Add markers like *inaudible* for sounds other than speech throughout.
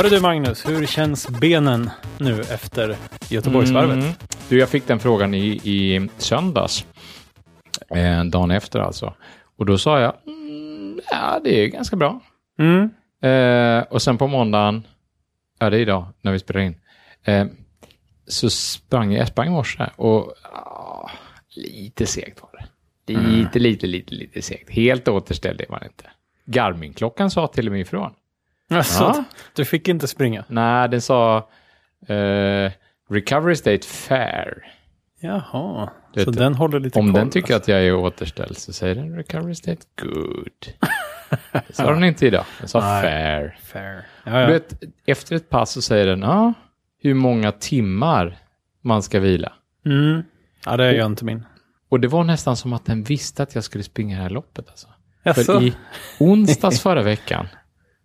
Hörru du Magnus, hur känns benen nu efter Göteborgsvarvet? Mm. Du, jag fick den frågan i, i söndags, eh, dagen efter alltså. Och då sa jag, mm, ja det är ganska bra. Mm. Eh, och sen på måndagen, ja det är idag när vi spelar in, eh, så sprang jag, jag sprang i morse och ah, lite segt var det. Lite, lite, lite, lite segt. Helt återställd är man inte. Garmin-klockan sa till och med ifrån. Alltså, Ja. du fick inte springa? Nej, den sa eh, recovery state fair. Jaha, Du så vet, den håller lite Om koll, den tycker alltså. att jag är återställd så säger den recovery state good. Det sa den inte idag. Den sa *laughs* Nej. fair. Fair. Ja, ja. Du vet, efter ett pass så säger den ja, hur många timmar man ska vila. Mm. ja, det gör inte min. Och det var nästan som att den visste att jag skulle springa det här loppet. Alltså. Jaså? För i onsdags förra veckan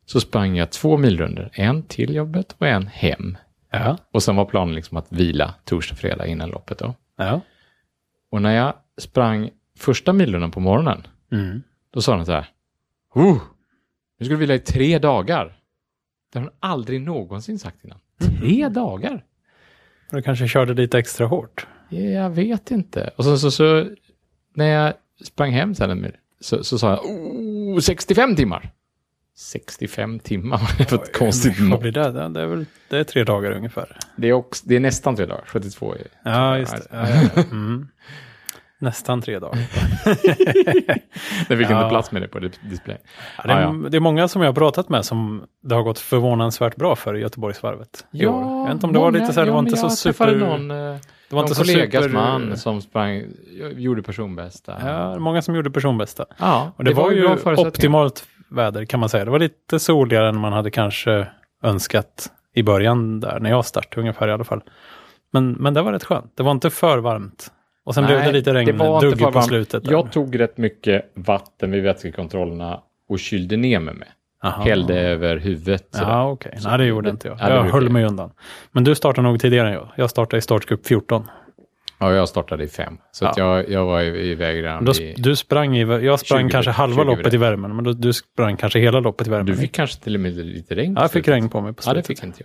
så sprang jag två milrunder. En till jobbet och en hem. Ja. Och sen var planen liksom att vila torsdag, fredag innan loppet. Då. ja. Och när jag sprang första milrundan på morgonen, Mm. då sa den så här. Oh, nu ska du vila i tre dagar. Det har hon aldrig någonsin sagt innan. Tre dagar? Du kanske körde lite extra hårt? Jag vet inte. Och så, så, så när jag sprang hem sen så, så sa jag oh, 65 timmar. 65 timmar, det var ett konstigt Vad mått. blir det? Det är, väl, det är tre dagar ungefär. Det är, också, det är nästan tre dagar, 72 är Ja, just det. Ja, ja, ja. Mm. *laughs* Nästan tre dagar. *laughs* Det fick Ja. inte plats med det på dis- display. Ja, det, är, Ja, ja. det är många som jag har pratat med som det har gått förvånansvärt bra för i Göteborgsvarvet år. Jag vet inte om det var lite så här, det var inte så super... Någon, eh, det var någon inte så kollegas super... man som sprang, gjorde personbästa. Ja, många som gjorde personbästa. Ja, Och det, var, ju bra förutsättningar. optimalt väder kan man säga. Det var lite soligare än man hade kanske önskat i början där, när jag startade ungefär i alla fall. Men, men det var rätt skönt. Det var inte för varmt. Och sen blev det lite regn, dugg på slutet. där. Jag tog rätt mycket vatten vid vätskekontrollerna och kylde ner mig med. Aha. Hällde över huvudet. Ja, okej. Nej, det gjorde inte jag. Ja, jag höll mig undan. Men du startade nog tidigare än jag. Jag startade i startgrupp 14. Ja, jag startade i fem. Så att jag, jag var i- iväg redan Då, i... du sprang i, jag sprang 20 kanske halva 20 loppet i värmen, men då, du sprang kanske hela loppet i värmen. Du fick kanske till och med lite regn ja, jag fick slutet. regn på mig på Ja, det slutet. fick inte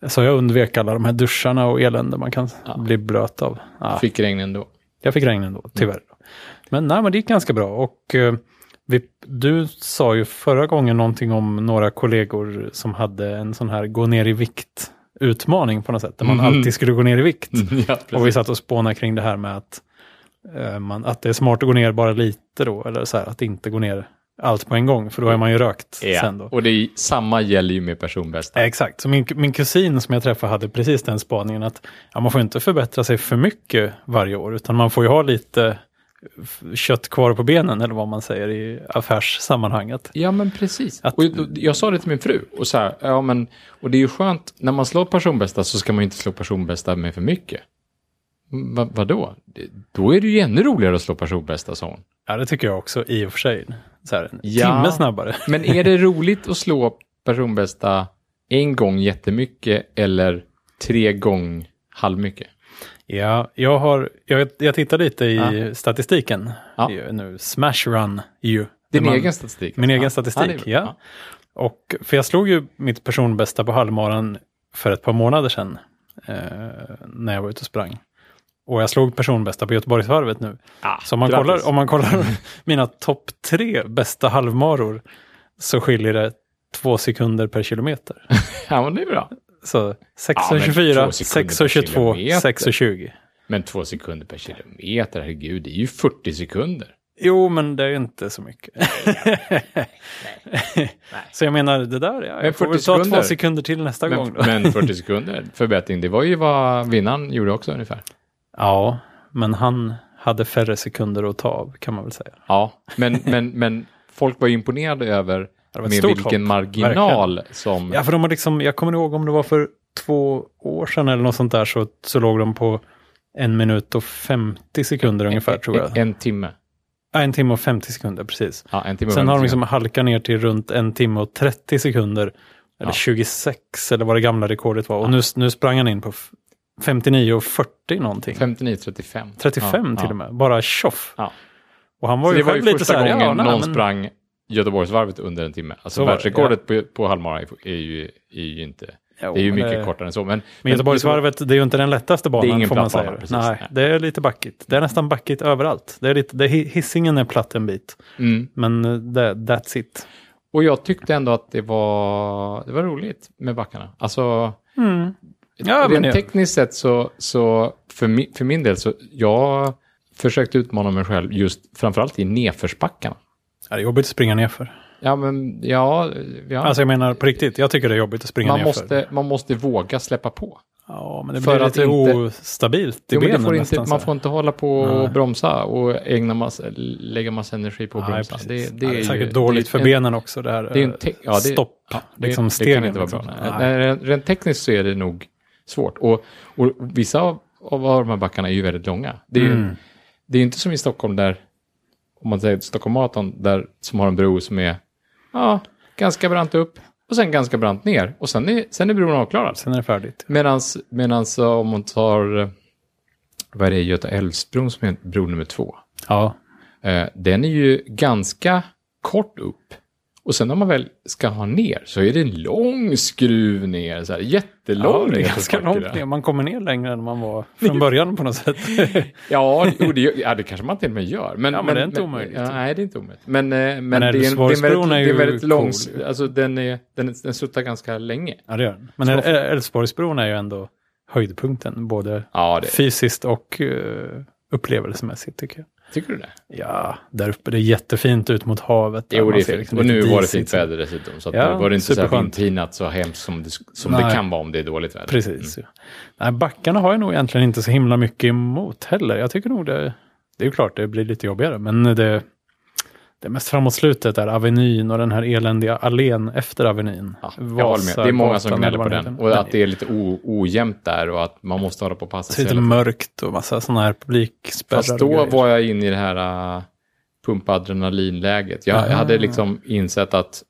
jag. Så jag undvek alla de här duscharna och elände man kan Ja. bli blöt av. Ja, Fick regn ändå. Jag fick regn ändå, tyvärr. Men nej, men det gick ganska bra. Och eh, vi, du sa ju förra gången någonting om några kollegor som hade en sån här gå ner i vikt utmaning på något sätt. Där man Mhm. alltid skulle gå ner i vikt. *laughs* ja, Och vi satt och spånade kring det här med att, eh, man, att det är smart att gå ner bara lite då. Eller så här, att inte gå ner allt på en gång. För då är man ju rökt Ja, sen då. och det är, samma gäller ju med personbästa. Ja, Exakt, så min, min kusin som jag träffade hade precis den spaningen att ja, man får inte förbättra sig för mycket varje år, utan man får ju ha lite kött kvar på benen, eller vad man säger i affärssammanhanget. Ja, men precis. Att- Och jag, jag sa det till min fru. Och, så här, ja, men, och det är ju skönt, när man slår personbästa så ska man ju inte slå personbästa med för mycket. Va, vadå? Det- Då är det ju ännu roligare att slå personbästa, sa hon. Ja, det tycker jag också i och för sig. Så här, en Ja. timme snabbare. *laughs* Men är det roligt att slå personbästa en gång jättemycket eller tre gånger halvmycket? Ja, jag, har, jag, jag tittar lite i Ja. statistiken Ja. nu. Smash Run ju. Din Man- egen statistik? Min egen statistik, ja. Och, för jag slog ju mitt personbästa på halvmaran för ett par månader sedan. Eh, när jag var ute och sprang. Och jag slog personbästa på Göteborgsvarvet nu. Ja, Så om man, grattis. kollar, om man kollar *laughs* mina topp tre bästa halvmaror så skiljer det två sekunder per kilometer. *laughs* Ja, men det är bra. Så Ja, men 6.24, två sekunder per 6.22, kilometer. 6.20. Men två sekunder per kilometer, herregud, det är ju 40 sekunder. Jo, men det är inte så mycket. så jag menar, det där, ja, jag får 40 väl ta två sekunder. sekunder till nästa gång Men, då. men *laughs* 40 sekunder förbättring, det var ju vad vinnaren gjorde också ungefär. Ja, men han hade färre sekunder att ta av, kan man väl säga. Ja, men, men, men folk var ju imponerade över med vilken hopp, marginal som... Ja, för de har liksom, jag kommer ihåg om det var för två år sedan eller något sånt där, så, så låg de på en minut och 50 sekunder ungefär, tror jag. En, en timme. Ja, en timme och 50 sekunder, precis. Ja, en timme Sen har de 50 liksom halkat ner till runt en timme och 30 sekunder. Eller Ja. 26, eller vad det gamla rekordet var. Och nu, nu sprang han in på f- 59 och 40 någonting. 59, 35. 35 ja, till ja. och med. Bara tjoff. Ja. Och han var Så ju det var ju lite första så här, gången ja, någon men- sprang Göteborgsvarvet under en timme. Alltså Så det, världsrekordet på, på halvmara är, är, ju, är ju inte... Jo, det är ju men mycket det- kortare än så. Men, Men Göteborgsvarvet, det är ju inte den lättaste banan ingen får man platt bana, säga. precis. Nej, Nej. det är lite backigt. Det är nästan backigt överallt. Det är lite, det, hissingen är platt en bit. Mm. Men eh, det, that's it. Och jag tyckte ändå att det var, det var roligt med backarna. Alltså, Ja, men rent det- tekniskt sett så, så för, mi, för min del så, jag försökte utmana mig själv just framförallt i nedförsbackarna. Ja, det är jobbigt att springa nerför. Ja, men ja, ja. Alltså jag menar på riktigt, jag tycker det är jobbigt att springa man, nerför. måste, man måste våga släppa på. Ja, men det blir lite inte- ostabilt i Jo, men benen får inte, nästan. man får inte hålla på och Nej. bromsa och ägna massa, lägga massa energi på att Nej, bromsa. Det, det, Ja, är det är ju- säkert dåligt det är för en- benen också. Det här Det är en te- ja, det, stopp. Ja, det, liksom stegen. kan inte vara bra. liksom. Nej. Nej, Rent, tekniskt så är det nog svårt. Och, och vissa av, av de här backarna är ju väldigt långa. Det är, ju- Mm. det är inte som i Stockholm där, om man säger Stockholm Marathon, där, som har en bro som är ja, ganska brant upp och sen ganska brant ner. Och sen är, sen är bron avklarad. Sen är det färdigt. Medans, medans eh, om man tar, eh, vad är det, Göta Älvsbron som är bro nummer två. Ja, Eh, den är ju ganska kort upp. Och sen när man väl ska ha ner så är det en lång skruv ner. Så här, jättelång ja det är ganska långt ner. Man kommer ner längre än man var *laughs* från början på något sätt. *laughs* Ja, det, ja, det kanske man till och med gör. Men, Ja, men det är inte omöjligt. Ja, nej, det är inte omöjligt. Men, eh, men, det, är det, är en väldigt, det är ju väldigt lång... cool. Alltså den, är, den, den suttar ganska länge. ja, det gör den. Men Älvsborgsbron är ju ändå höjdpunkten, både Ja, fysiskt och uh, upplevelsemässigt tycker jag. Tycker du det? Ja, där uppe det är jättefint ut mot havet. Jo, det är fint. liksom och nu var det fint väder dessutom. Så att Ja, nu var det inte så här superskönt. vindpinat så hemskt som det, som det kan vara om det är dåligt väder. Precis. Ja. Nej, backarna har jag nog egentligen inte så himla mycket emot heller. Jag tycker nog det, det är ju klart det blir lite jobbigare, men det, det är mest framåt slutet där Avenyn och den här eländiga allén efter Avenyn. Ja, med. Det är många som gnäller på den. Och att det är lite o, ojämnt där och att man måste hålla på och passa sig. lite mörkt och massa sådana här publikspärrar. Fast då grejer. var jag inne i det här uh, pumpa adrenalinläget. Jag, jag hade liksom insett att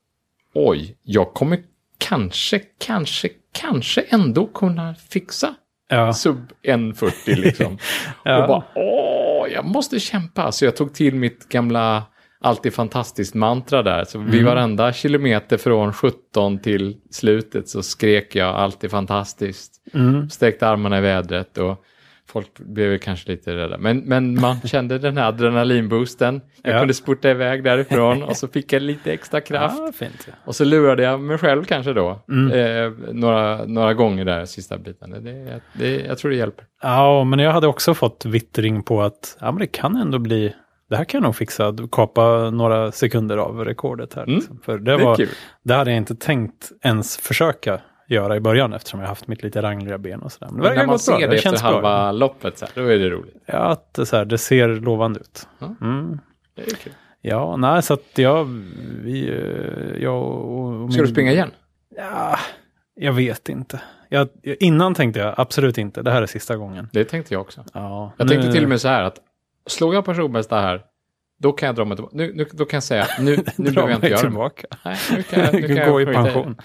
oj, jag kommer kanske, kanske, kanske ändå kunna fixa Ja, sub 1.40 liksom. *laughs* Ja. Och bara, åh, jag måste kämpa. Så jag tog till mitt gamla alltid fantastiskt mantra där. Så Mm. vid varenda kilometer från 17 till slutet så skrek jag alltid fantastiskt. mm. Sträckte armarna i vädret och folk blev kanske lite rädda. Men, men man *laughs* kände den här adrenalinboosten. Jag Ja. kunde spurta iväg därifrån och så fick jag lite extra *laughs* kraft. ja fint. Ja. Och så lurade jag mig själv kanske då. Mm. Eh, några, några gånger där sista biten. Det, det, jag tror det hjälper. ja, men jag hade också fått vittring på att ja, men det kan ändå bli det här kan jag nog fixa, kapa några sekunder av rekordet här. Mm. Liksom. För det, Det var, kul. det hade jag inte tänkt ens försöka göra i början eftersom jag haft mitt lite rangliga ben och sådär. Men det när man gått bra. ser det efter bra. halva loppet, så här, då är det roligt. Ja, att det, så här, det ser lovande ut. Ja. Mm. Det är kul. Ja, nej, så att jag, vi, jag och, och Ska du springa igen? Ja, jag vet inte. Jag, innan tänkte jag absolut inte, det här är sista gången. Det tänkte jag också. Ja, Jag nu- tänkte till och med så här att slår jag personbästa här, då kan jag dra mig tillbaka. Nu, nu, då kan jag säga, nu, nu *laughs* behöver jag inte göra tillbaka. Nej, nu kan jag, nu kan *laughs* jag Gå i pension.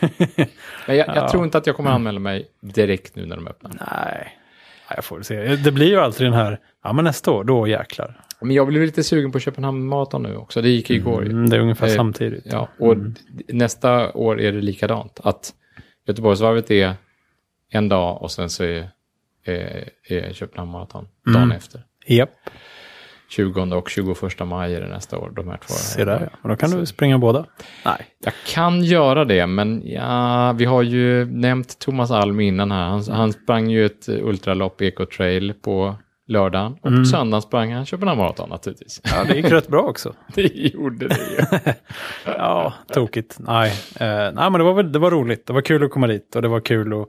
*laughs* Men jag, jag Ja. tror inte att jag kommer anmäla mig direkt nu när de öppnar. Nej, Ja, jag får se. Det blir ju alltid den här, ja men nästa år, då jäklar. Men jag blir lite sugen på Köpenhamn Marathon nu också. Det gick igår. Mm, det är ungefär Eh, samtidigt. Ja, och d- nästa år är det likadant. Att Göteborgsvarvet är en dag och sen så är, är, är Köpenhamn Marathon dagen Mm. efter. Japp, 20 och 21 maj är det nästa år, de här två. se där ja. Och då kan du springa båda. Nej. Jag kan göra det, men ja, vi har ju nämnt Thomas Alm innan här. Han, han sprang ju ett ultralopp, Eco Trail, på lördagen. Och på söndagen sprang han Köpenhamn Marathon naturligtvis. Ja, det gick rätt bra också. *laughs* det gjorde det ju. *laughs* Ja, tokigt. Nej, eh, nej men det var, väl, det var roligt. Det var kul att komma dit och det var kul att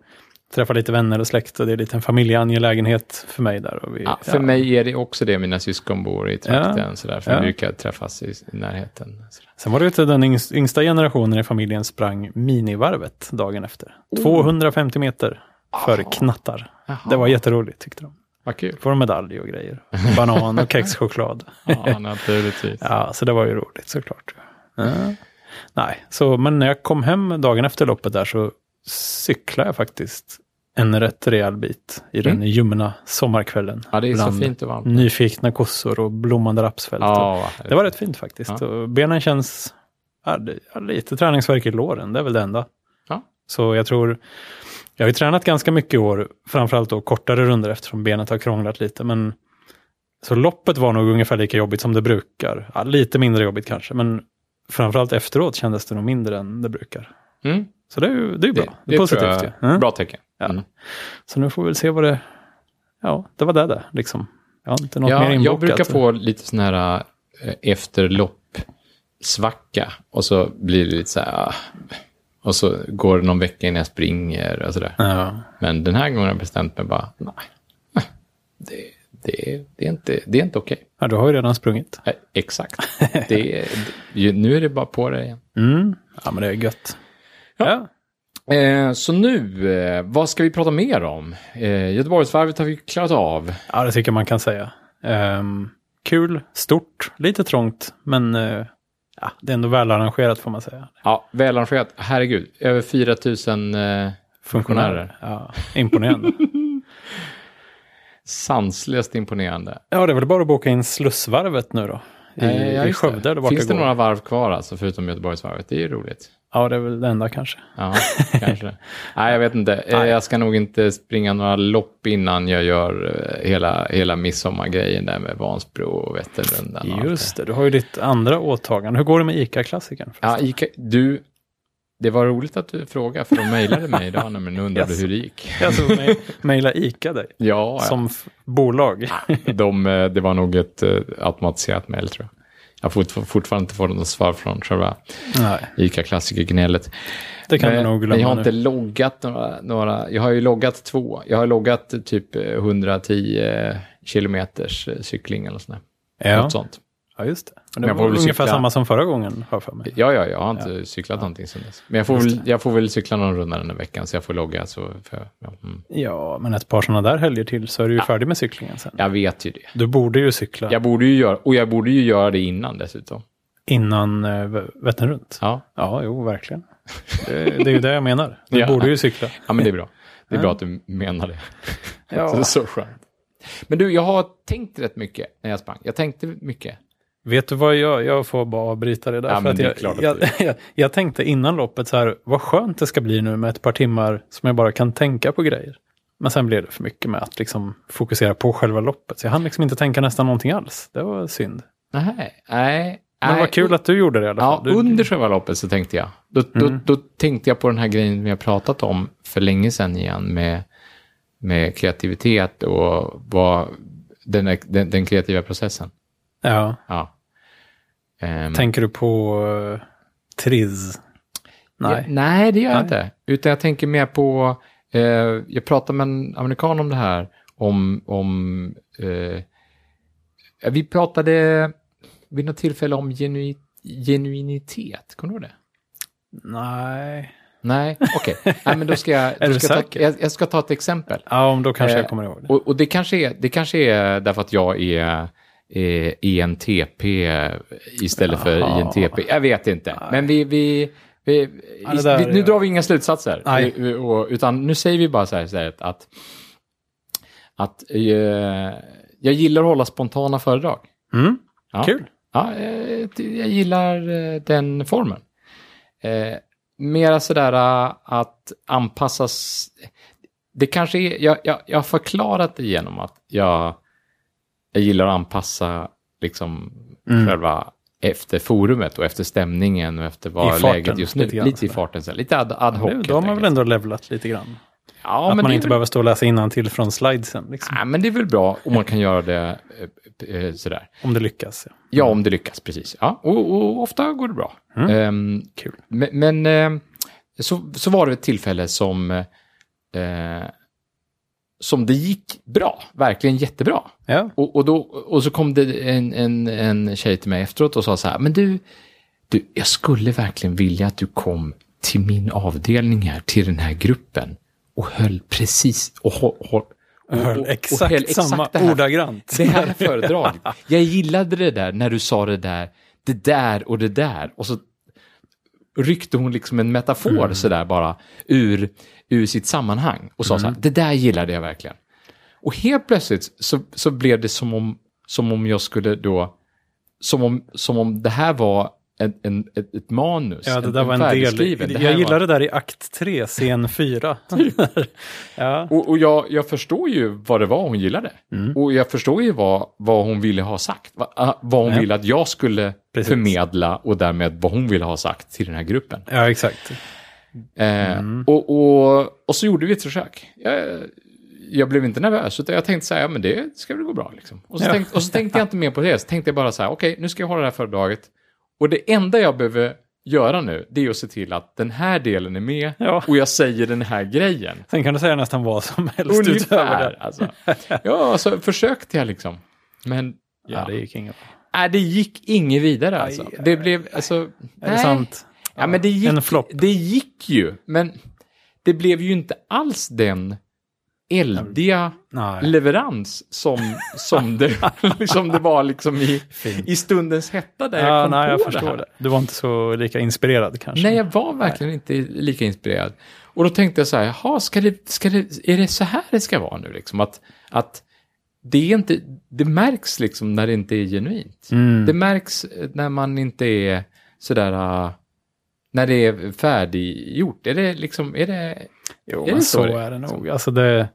träffa lite vänner och släkt och det är lite en familjeangelägenhet för mig där. Och vi, Ja, för mig är det också det. Mina syskon bor i trakten, Ja. sådär, för Ja. vi brukar träffas i, i närheten. Sådär. Sen var det ju till den yngst- yngsta generationen i familjen sprang minivarvet dagen efter. 250 meter för knattar. Jaha. Det var jätteroligt tyckte de. Vad kul. Får medalj och grejer. Banan och kexchoklad. *laughs* Ja, naturligtvis. Ja, så det var ju roligt såklart. Ja. Nej, så, men när jag kom hem dagen efter loppet där så cyklade jag faktiskt en rätt rejäl bit i den Mm. ljumna sommarkvällen. Ja, det är så fint och varmt. Nyfikna kossor och blommande rapsfält. Ja, Det var rätt fint faktiskt. Ja. Och benen känns ja, ja, lite träningsvärk i låren, det är väl det enda. Ja. Så jag tror, jag har ju tränat ganska mycket i år, framförallt då kortare runder eftersom benet har krånglat lite. Men så loppet var nog ungefär lika jobbigt som det brukar. Ja, lite mindre jobbigt kanske, men framförallt efteråt kändes det nog mindre än det brukar. Mm. Så det är ju det är bra. Det, Det, är tror positivt jag är Mm. Bra tecken. Ja. Mm. Så nu får vi väl se vad det... Ja, det var det där liksom. Jag har inte något mer Ja, inbokat. jag brukar få lite sån här äh, efterlopp-svacka. Och så blir det lite så här... ah, Och så går det någon vecka innan jag springer och sådär. Ja. Men den här gången har jag bestämt mig bara, nej. Det, det, det är inte, det är inte okej. ja, du har ju redan sprungit. Nej, Exakt. Det, det, nu är det bara på det igen. Mm. Ja, men det är gött. Ja. Ja. Eh, så nu, eh, vad ska vi prata mer om? Eh, Göteborgsvarvet har vi klarat av. Ja, det tycker jag man kan säga. Ehm, kul, stort, lite trångt, men eh, ja, det är ändå välarrangerat får man säga. Ja, välarrangerat. Herregud, över 4 000 eh, funktionärer. Ja, imponerande. *laughs* Sanslöst imponerande. ja, det är väl bara att boka in Slussvarvet nu då. I, Eh, ja, i det. Skövde vart Finns det går. några varv kvar alltså, förutom Göteborgsvarvet? Det är ju roligt. Ja, det är väl det enda kanske. Ja, kanske. *laughs* Nej, jag vet inte. Eh, Nej. Jag ska nog inte springa några lopp innan jag gör eh, hela, hela midsommargrejen där med Vansbro och Vätternrundan. Just det, du har ju ditt andra åtagande. Hur går det med ICA-klassikern? Ja, Ica, du, det var roligt att du frågade, för de mejlade mig idag nämligen och undrade Yes. hur det gick. Mig- mejla ICA dig Ja, som bolag. *laughs* De, eh, det var nog ett eh, automatiserat mejl tror jag. Jag har fort, fortfarande inte fått något svar från själva Nej, ICA-klassiker-gnället. det kan du Men- nog men jag glömma har nu. inte loggat några, några, jag har ju loggat två. Jag har loggat typ eh, 110 kilometers cykling eller sånt där. Ja, Något sånt. Ja, just det. Men Men det jag var får väl ungefär cykla. samma som förra gången, har för mig. Ja, ja, jag har inte cyklat någonting sedan dess. Men jag får, väl, jag får väl cykla någon runda den här veckan så jag får logga. Så för, ja, mm. Ja, men ett par sådana där helger till så är du ju färdig med cyklingen sen. Jag vet ju det. Du borde ju cykla Jag borde ju göra, och jag borde ju göra det innan dessutom. innan uh, Vättern runt. Ja, Ja, jo, verkligen. Det, det är ju det jag menar. Du *laughs* Ja. borde ju cykla. ja men det är bra. Det är Ja. bra att du menar det. Ja. Så *laughs* det är så skönt. Men du, jag har tänkt rätt mycket när jag sprang. Jag tänkte mycket. Vet du vad jag Jag får bara avbryta det där. Ja, för att jag, jag, *laughs* jag, jag tänkte innan loppet så här, vad skönt det ska bli nu med ett par timmar som jag bara kan tänka på grejer. Men sen blev det för mycket med att liksom fokusera på själva loppet. Så jag hann liksom inte tänka nästan någonting alls. Det var synd. Nej, nej. Men nej. vad kul att du gjorde det i alla Ja, fall. Du, under själva loppet så tänkte jag. Då, då, Mm. då tänkte jag på den här grejen vi har pratat om för länge sedan igen med, med kreativitet och vad, den, den, den kreativa processen. Ja. Ja. Ehm, Tänker du på uh, Triz? Nej. Ja, nej, det gör jag Nej. inte. Utan jag tänker mer på, eh, jag pratade med en amerikan om det här, om, om ja, vi pratade vid något tillfälle om genu, genuinitet, kommer du ihåg det? Nej. Nej, okej. Nej, men då ska jag, *laughs* då ska jag, ta, jag, jag ska ta ett exempel. Ja, om då kanske Eh, jag kommer ihåg det. Och, och det, kanske är, det kanske är därför att jag är eh, ENTP istället för Jaha. INTP. Jag vet inte. Men vi... vi, vi, Ja, där vi nu är- drar vi inga slutsatser. Nej. Vi- vi- och, utan nu säger vi bara så här, så här att, att eh, jag gillar att hålla spontana föredrag. Mm. Ja. Kul. Ja, eh, jag gillar eh, den formen. Eh, mera sådär eh, att anpassas. Det kanske är, jag, jag, jag har förklarat det genom att jag, jag gillar att anpassa liksom Mm. själva efter forumet och efter stämningen och efter vad farten, läget just nu. lite grann lite i farten, så här, lite ad, ad hoc. Då har man väl ändå levlat lite grann. ja, att men man inte väl- behöver stå och läsa till från slidesen. Liksom. Nej, men det är väl bra om man kan göra det eh, eh, sådär. Om det lyckas. Ja. Ja, om det lyckas, precis. Ja, och, och ofta går det bra. Mm. Ehm, Kul. men men eh, så, så var det ett tillfälle som, eh, som det gick bra, verkligen jättebra. Ja. Och, och, då, och så kom det en, en, en tjej till mig efteråt och sa så här, men du, du, jag skulle verkligen vilja att du kom till min avdelning här, till den här gruppen och höll precis, och, hå- hå- och, Höll och- och exakt höll samma, det här- ordagrant. det här *laughs* föredraget. Jag gillade det där när du sa det där, det där och det där. Och så ryckte hon liksom en metafor sådär bara ur, ur sitt sammanhang och sa så här, det där gillade jag verkligen. Och helt plötsligt så, så blev det som om, som om jag skulle då, som om, som om det här var en, en, ett, ett manus. Ja, det där var en del. Jag gillar var- det där i akt 3, scen 4. *laughs* ja. Och, och jag, jag förstår ju vad det var hon gillade. Mm. Och jag förstår ju vad, vad hon ville ha sagt. Va, ah, vad hon Ja. ville att jag skulle Precis. förmedla och därmed vad hon ville ha sagt till den här gruppen. ja, exakt. Eh, Mm. och, och, och så gjorde vi ett försök. Jag, jag blev inte nervös, utan jag tänkte så här, ja men det ska väl gå bra. Liksom. Och, så Ja. tänkte, och så tänkte jag *laughs* inte mer på det, så tänkte jag bara så här, okej, nu ska jag hålla det här föredraget. Och det enda jag behöver göra nu, det är att se till att den här delen är med Ja. och jag säger den här grejen. Sen kan du säga nästan vad som helst utöver Ungefär, det. alltså. *laughs* Ja, så försökte jag liksom. Men, Ja, ja, det gick inget. Nej, det gick inget vidare alltså. Aj, Det blev, alltså, Är det sant? Ja, men det gick, En flopp. det gick ju, men det blev ju inte alls den eldiga Nej. leverans som, som, det, *laughs* som det var liksom i, Fint. i stundens hetta där jag Ja, kom nej, jag på det förstår här. det. Du var inte så lika inspirerad kanske. Nej, jag var verkligen inte lika inspirerad. Och då tänkte jag så här, jaha, ska det, ska det, är det så här det ska vara nu? Liksom? Att, att det, är inte, det märks liksom när det inte är genuint. Mm. Det märks när man inte är sådär, äh, när det är färdiggjort. Är det liksom, är det... Jo, Är det så, så det är det liksom? nog. Alltså det,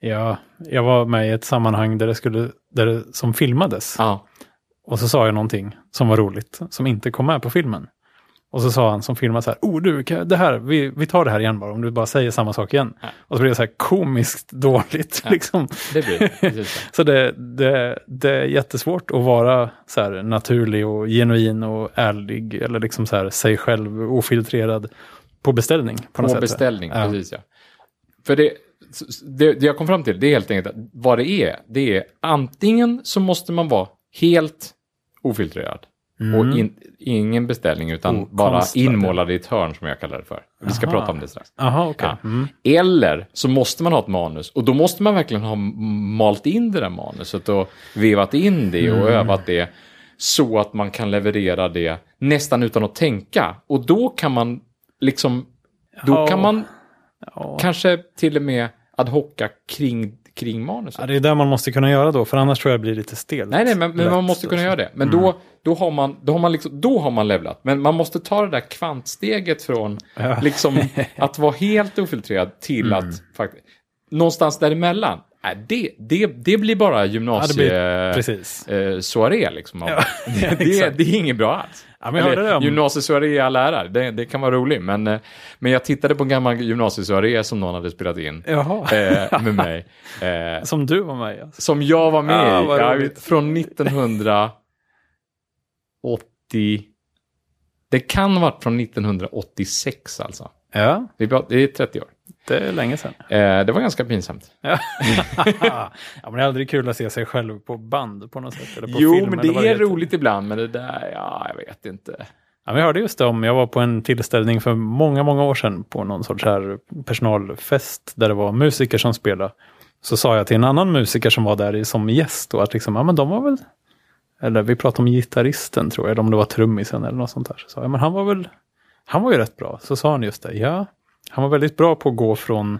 ja, jag var med i ett sammanhang där det, skulle, där det som filmades. Ja, Och så sa jag någonting som var roligt, som inte kom med på filmen. Och så sa han som filmade så här, oh du, det här, vi, vi tar det här igen bara, om du bara säger samma sak igen. Ja. Och så blev det så här komiskt dåligt. Ja. Liksom. det blir *laughs* så. Det, det, det är jättesvårt att vara så här naturlig och genuin och ärlig, eller liksom så här sig själv, ofiltrerad, på beställning. På, På sätt. beställning, Ja. precis ja. För det, det, det jag kom fram till, det är helt enkelt att vad det är, det är antingen så måste man vara helt ofiltrerad. Och in, ingen beställning, utan Mm. Oh, bara inmålad i ett hörn som jag kallar det för. Vi ska Aha. prata om det strax. Jaha, okej. Ja. Mm. Eller så måste man ha ett manus och då måste man verkligen ha malt in det där manuset och vevat in det och Mm. övat det så att man kan leverera det nästan utan att tänka. Och då kan man liksom, då Ja. kan man Ja. kanske till och med ad hocka kring, kring manuset. Ja, det är det man måste kunna göra då, för annars tror jag det blir lite stelt. Nej, nej, men, men man måste kunna göra det. Men då, då, har man, då, har man liksom, då har man levlat. Men man måste ta det där kvantsteget från Ja. liksom, *laughs* att vara helt ofiltrerad till Mm. att faktiskt... Någonstans däremellan. Nej, det, det, det blir bara Ja, det gymnasie... blir, precis. eh, liksom. Ja, *laughs* det, det, det är inget bra alls. Ja, hörde det Gymnasiesoaré i det, kan vara roligt. Men, eh, men jag tittade på en gammal gymnasiesoaré som någon hade spelat in eh, med mig. Eh, *laughs* som du var med i. Alltså. som jag var med Ah, i. Ja, roligt. från 1980. Det kan ha varit från 1986 alltså. Ja, det är 30 år. Det är länge sedan. Eh, det var ganska pinsamt. *laughs* Ja. men det är aldrig kul att se sig själv på band på något sätt. Eller på jo, film, men vad det är roligt ibland, men det där, ja, jag vet inte. Ja, men jag hörde just det om, jag var på en tillställning för många, många år sedan på någon sorts här personalfest där det var musiker som spelade. Så sa jag till en annan musiker som var där som gäst då att liksom, ja men de var väl, eller vi pratade om gitarristen tror jag, eller om det var trummisen eller något sånt där. Så sa jag, men han var väl, han var ju rätt bra. Så sa han just det, ja, han var väldigt bra på att gå från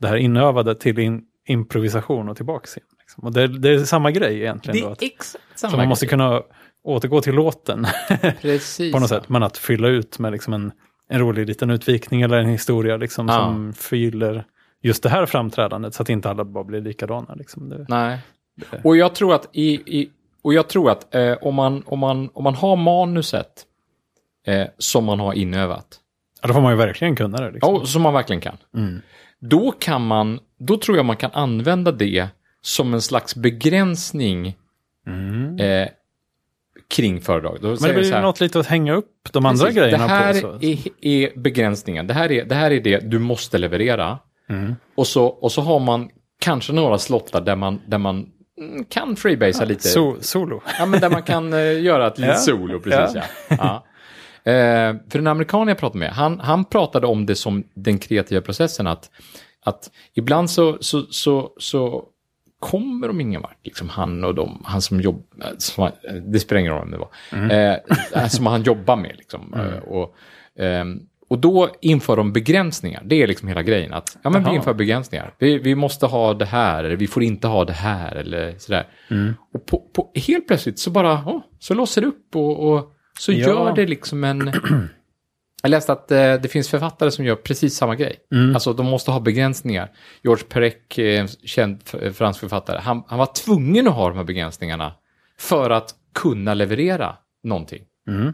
det här inövade till in, improvisation och tillbaks igen. Liksom. Och det, det är samma grej egentligen. Det då, är att, exakt så samma man måste grej. kunna återgå till låten *laughs* på något sätt. Men att fylla ut med liksom en, en rolig liten utvikning eller en historia liksom, Ja. som förgyller just det här framträdandet så att inte alla bara blir likadana. Liksom. Det, Nej. Och jag tror att, i, i, och jag tror att eh, om, man, om, man, om man har manuset eh, som man har inövat, ja, då får man ju verkligen kunna det. Liksom. ja, som man verkligen kan, Mm. då kan man, då tror jag man kan använda det som en slags begränsning Mm. eh, kring föredrag. Då Men det jag så blir här, något lite att hänga upp de andra precis, grejerna Det här på. Så. är, är begränsningen. Det här är, det här är det du måste leverera. Mm. Och, så, och så har man kanske några slottar där man, där man mm, kan freebasea lite. So, solo. Ja, men där man kan eh, göra ett *laughs* litet Ja. solo, precis ja. ja. Eh, för en amerikan jag pratade med, han, han pratade om det som den kreativa processen, att, att ibland så, så, så, så kommer de ingen vart. Liksom han och de, han som jobbar, det spelar ingen roll vem det var, eh, som han jobbar med. Liksom. Eh, och, ehm, och då inför de begränsningar. Det är liksom hela grejen. Att, ja, men vi inför begränsningar. Vi, vi måste ha det här, eller vi får inte ha det här, eller sådär. Och på, på, helt plötsligt så bara, åh, så låser det upp och, och så Ja. gör det liksom en... *clears throat* Jag läste att eh, det finns författare som gör precis samma grej. Alltså de måste ha begränsningar. George Perec, eh, känd fransk författare, han, han var tvungen att ha de här begränsningarna för att kunna leverera någonting. Mm.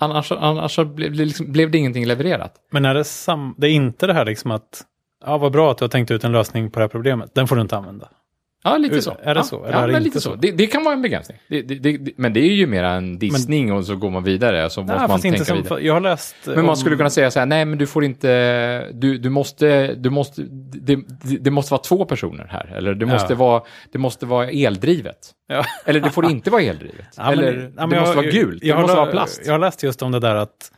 Annars, annars det liksom, blev det ingenting levererat. Men är det, sam det är inte det här liksom att, ja vad bra att du har tänkt ut en lösning på det här problemet, den får du inte använda. Ja, lite så. är det ja, så, eller Ja, men inte lite så? så. Det, det kan vara en begränsning. Det, det, men det är ju mer en dissning och så går man vidare. Så måste Nej, man fast tänka vidare. för, jag har läst... Men man skulle kunna säga så här, nej men du får inte, du, du måste, du måste, det, måste vara två personer här. Eller det måste, Ja. vara, det måste vara eldrivet. Ja. Eller det får *laughs* inte vara eldrivet. Ja, men- Eller ja, det måste jag- vara gult, jag det måste har, vara plast. Jag har läst just om det där att,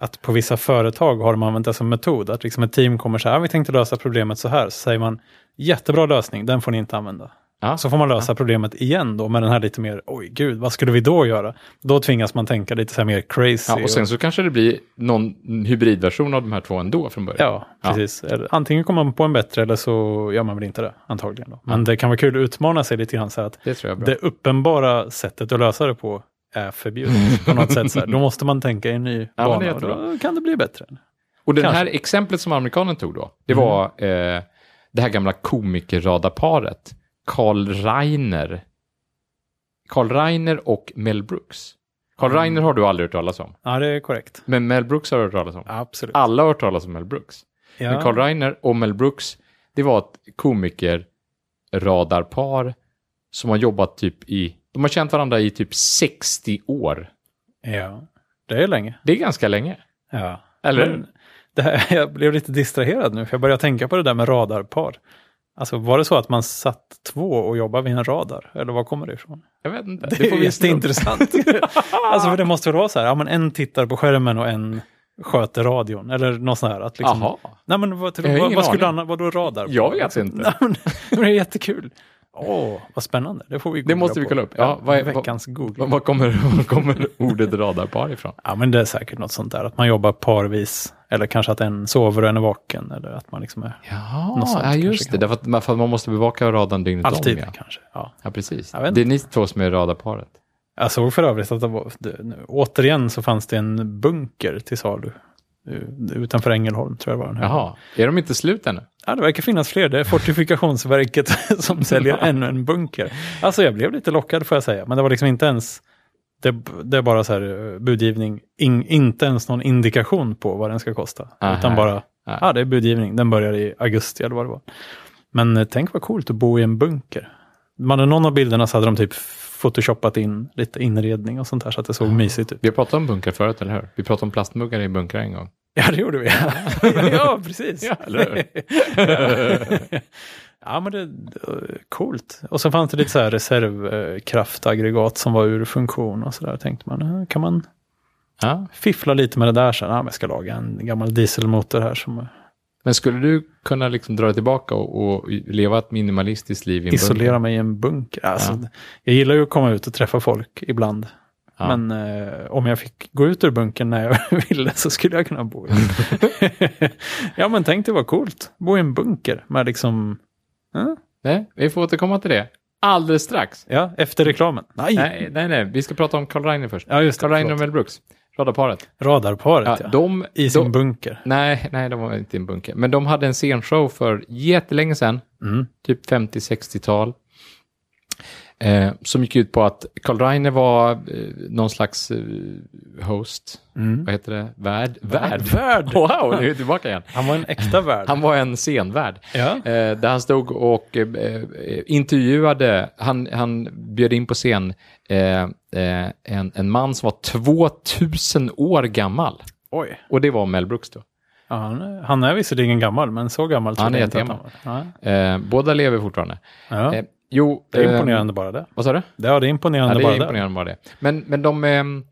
att på vissa företag har de använt det som metod. Att liksom ett team kommer så här, "Ah, vi tänkte lösa problemet så här. Så säger man, jättebra lösning, den får ni inte använda. Ja. Så får man lösa problemet igen då med den här lite mer, oj gud, vad skulle vi då göra? Då tvingas man tänka lite så här mer crazy. Ja, och sen så kanske det blir någon hybridversion av de här två ändå från början. Ja, precis. Antingen kommer man på en bättre eller så gör man väl inte det, antagligen. Då. Men det kan vara kul att utmana sig lite grann så att Det tror jag det uppenbara sättet att lösa det på är förbjudet *laughs* på något sätt. Så här. Då måste man tänka i en ny bana och då kan det bli bättre. Och det här exemplet som amerikanen tog då, det Mm. var eh, det här gamla komikerradarparet, Carl Reiner. Carl Reiner och Mel Brooks. Carl Mm. Reiner har du aldrig hört talas om, Ja, det är korrekt. men Mel Brooks har du hört talas om. Absolut. Alla har hört talas om Mel Brooks. Ja. Men Carl Reiner och Mel Brooks, det var ett komikerradarpar som har jobbat typ i, de har känt varandra i typ 60 år. ja, det är länge. Det är ganska länge. Ja. Eller? Men det här, *laughs* jag blev lite distraherad nu, för jag började tänka på det där med radarpar. Alltså var det så att man satt två och jobbade vid en radar? Eller var kommer det ifrån? Jag vet inte. Det, får är vi visst intressant. *laughs* alltså för det måste väl vara så här, ja men en tittar på skärmen och en sköter radion. Eller något sånt här. Att liksom, Jaha. Nej men vad, vad, vad skulle annat, vad då radar? på? Jag vet inte. *laughs* Nej, men det är jättekul. Åh, vad spännande. Det får vi Det måste vi kolla upp. Ja, vad är- vad- veckans Google. Var kommer, *laughs* var kommer ordet radarpar ifrån? Ja, men det är säkert något sånt där. Att man jobbar parvis. Eller kanske att en sover och en är vaken. Eller att man liksom är Ja, Något sånt ja just det. Därför att, för att man måste bevaka radarn dygnet alltid om. Ja. kanske. Ja. ja, precis. Det är ni två som är radarparet. Jag såg för övrigt att det var, det, nu, återigen så fanns det en bunker till salu. Eh, Utanför Ängelholm tror jag var. den här. Jaha, är de inte slut ännu? Ja, det verkar finnas fler. Det är Fortifikationsverket *laughs* som säljer ännu en bunker. Alltså jag blev lite lockad får jag säga. Men det var liksom inte ens, det, det är bara så här eh, budgivning, In, inte ens någon indikation på vad den ska kosta. Aha. Utan bara, ja det är budgivning, den börjar i augusti eller vad det var. Men eh, tänk vad coolt att bo i en bunker. Man någon av bilderna så hade de typ photoshoppat in lite inredning och sånt där så att det såg mysigt ut. Vi har pratat om bunkrar förut, eller hur? Vi pratade om plastmuggar i bunkrar en gång. Ja, det gjorde vi. *laughs* ja, precis. Ja, eller *laughs* ja, men det är coolt. Och så fanns det lite så här reservkraftaggregat som var ur funktion och så där. Tänkte man, kan man Ja. fiffla lite med det där sen? Ja, men jag ska laga en gammal dieselmotor här som Men skulle du kunna liksom dra dig tillbaka och, och leva ett minimalistiskt liv i en isolerar bunker? mig i en bunker. Alltså, Jag gillar ju att komma ut och träffa folk ibland. Ja. Men eh, om jag fick gå ut ur bunkern när jag *laughs* ville så skulle jag kunna bo i *laughs* ja, men tänk det var coolt. Bo i en bunker med liksom... Ja, Nej, vi får återkomma till det. Alldeles strax. Ja, efter reklamen. Nej! Nej, nej, nej. Vi ska prata om Carl Reiner först. Ja, just det. Carl Reiner och. Mel Brooks. Radarparet. Radarparet, Ja, ja. de, I sin de, bunker. Nej, nej, de var inte i en bunker. Men de hade en scenshow för jättelänge sedan. Mm. typ 50-60-tal. Eh, som gick ut på att Carl Reiner var eh, någon slags eh, host. Mm. Vad heter det? Värd? Värd? Värd. *laughs* *laughs* Wow, nu är vi tillbaka igen. Han var en äkta värd. Han var en scenvärd. Ja. Eh, där han stod och eh, eh, intervjuade, han, han bjöd in på scen eh, en, en man som var 2000 år gammal. Oj. Och det var Mel Brooks då. Ja, han, är, han är visserligen gammal, men så gammal tror Han är jag inte att han var. Eh, båda lever fortfarande. Ja. Ja. Eh, jo, Det är eh, imponerande bara det. Vad sa du? Det, ja, det är Ja, imponerande det bara är imponerande bara det. Men, men de, ehm,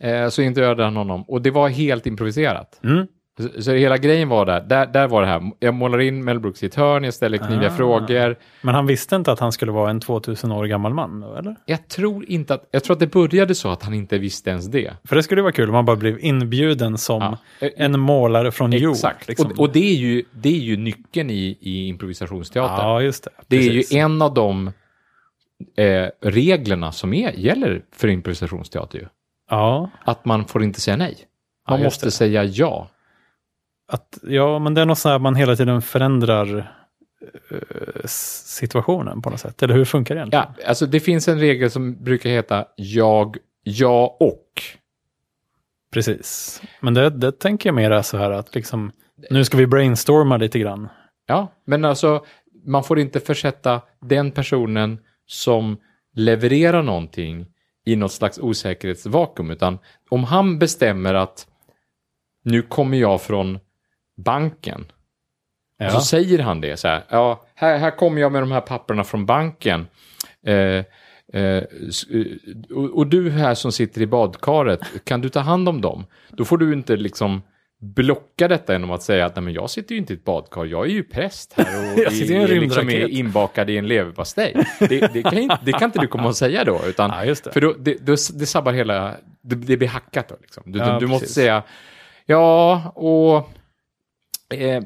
eh, så intervjuade han honom och det var helt improviserat. Mm. Så, så hela grejen var där, där, där var det här, jag målar in Mel Brooks i ett hörn, jag ställer kniviga Ah. frågor. Men han visste inte att han skulle vara en 2000 år gammal man eller? Jag tror inte att, jag tror att det började så att han inte visste ens det. För det skulle vara kul om man bara blev inbjuden som Ja. en målare från jord. Exakt, Liksom. och, och det, är ju, det är ju nyckeln i, i improvisationsteater. Ja, just det. det är ju en av de eh, reglerna som är, gäller för improvisationsteater ju. Ja, Att man får inte säga nej. Man Ja, måste det. säga ja. Att, ja, men det är något så här man hela tiden förändrar eh, situationen på något sätt. Eller hur funkar det egentligen? Ja, alltså det finns en regel som brukar heta jag, ja och. Precis. Men det, det tänker jag mer är så här att liksom, nu ska vi brainstorma lite grann. Ja, men alltså man får inte försätta den personen som levererar någonting i något slags osäkerhetsvakuum, utan om han bestämmer att nu kommer jag från banken, Ja. så säger han det så här, ja, här, här kommer jag med de här papperna från banken. Eh, eh, eh, och, och du här som sitter i badkaret, kan du ta hand om dem? Då får du inte liksom blocka detta genom att säga att nej men jag sitter ju inte i ett badkar, jag är ju präst här *laughs* och Jag sitter i en är, liksom är rymdraket." inbakad i en leverpastej. Det, det, kan, inte- det kan inte du komma och säga då, utan *laughs* Ja, för då, det, då, det sabbar hela, det, det blir hackat då liksom. Du, Ja, du måste precis. säga, ja, och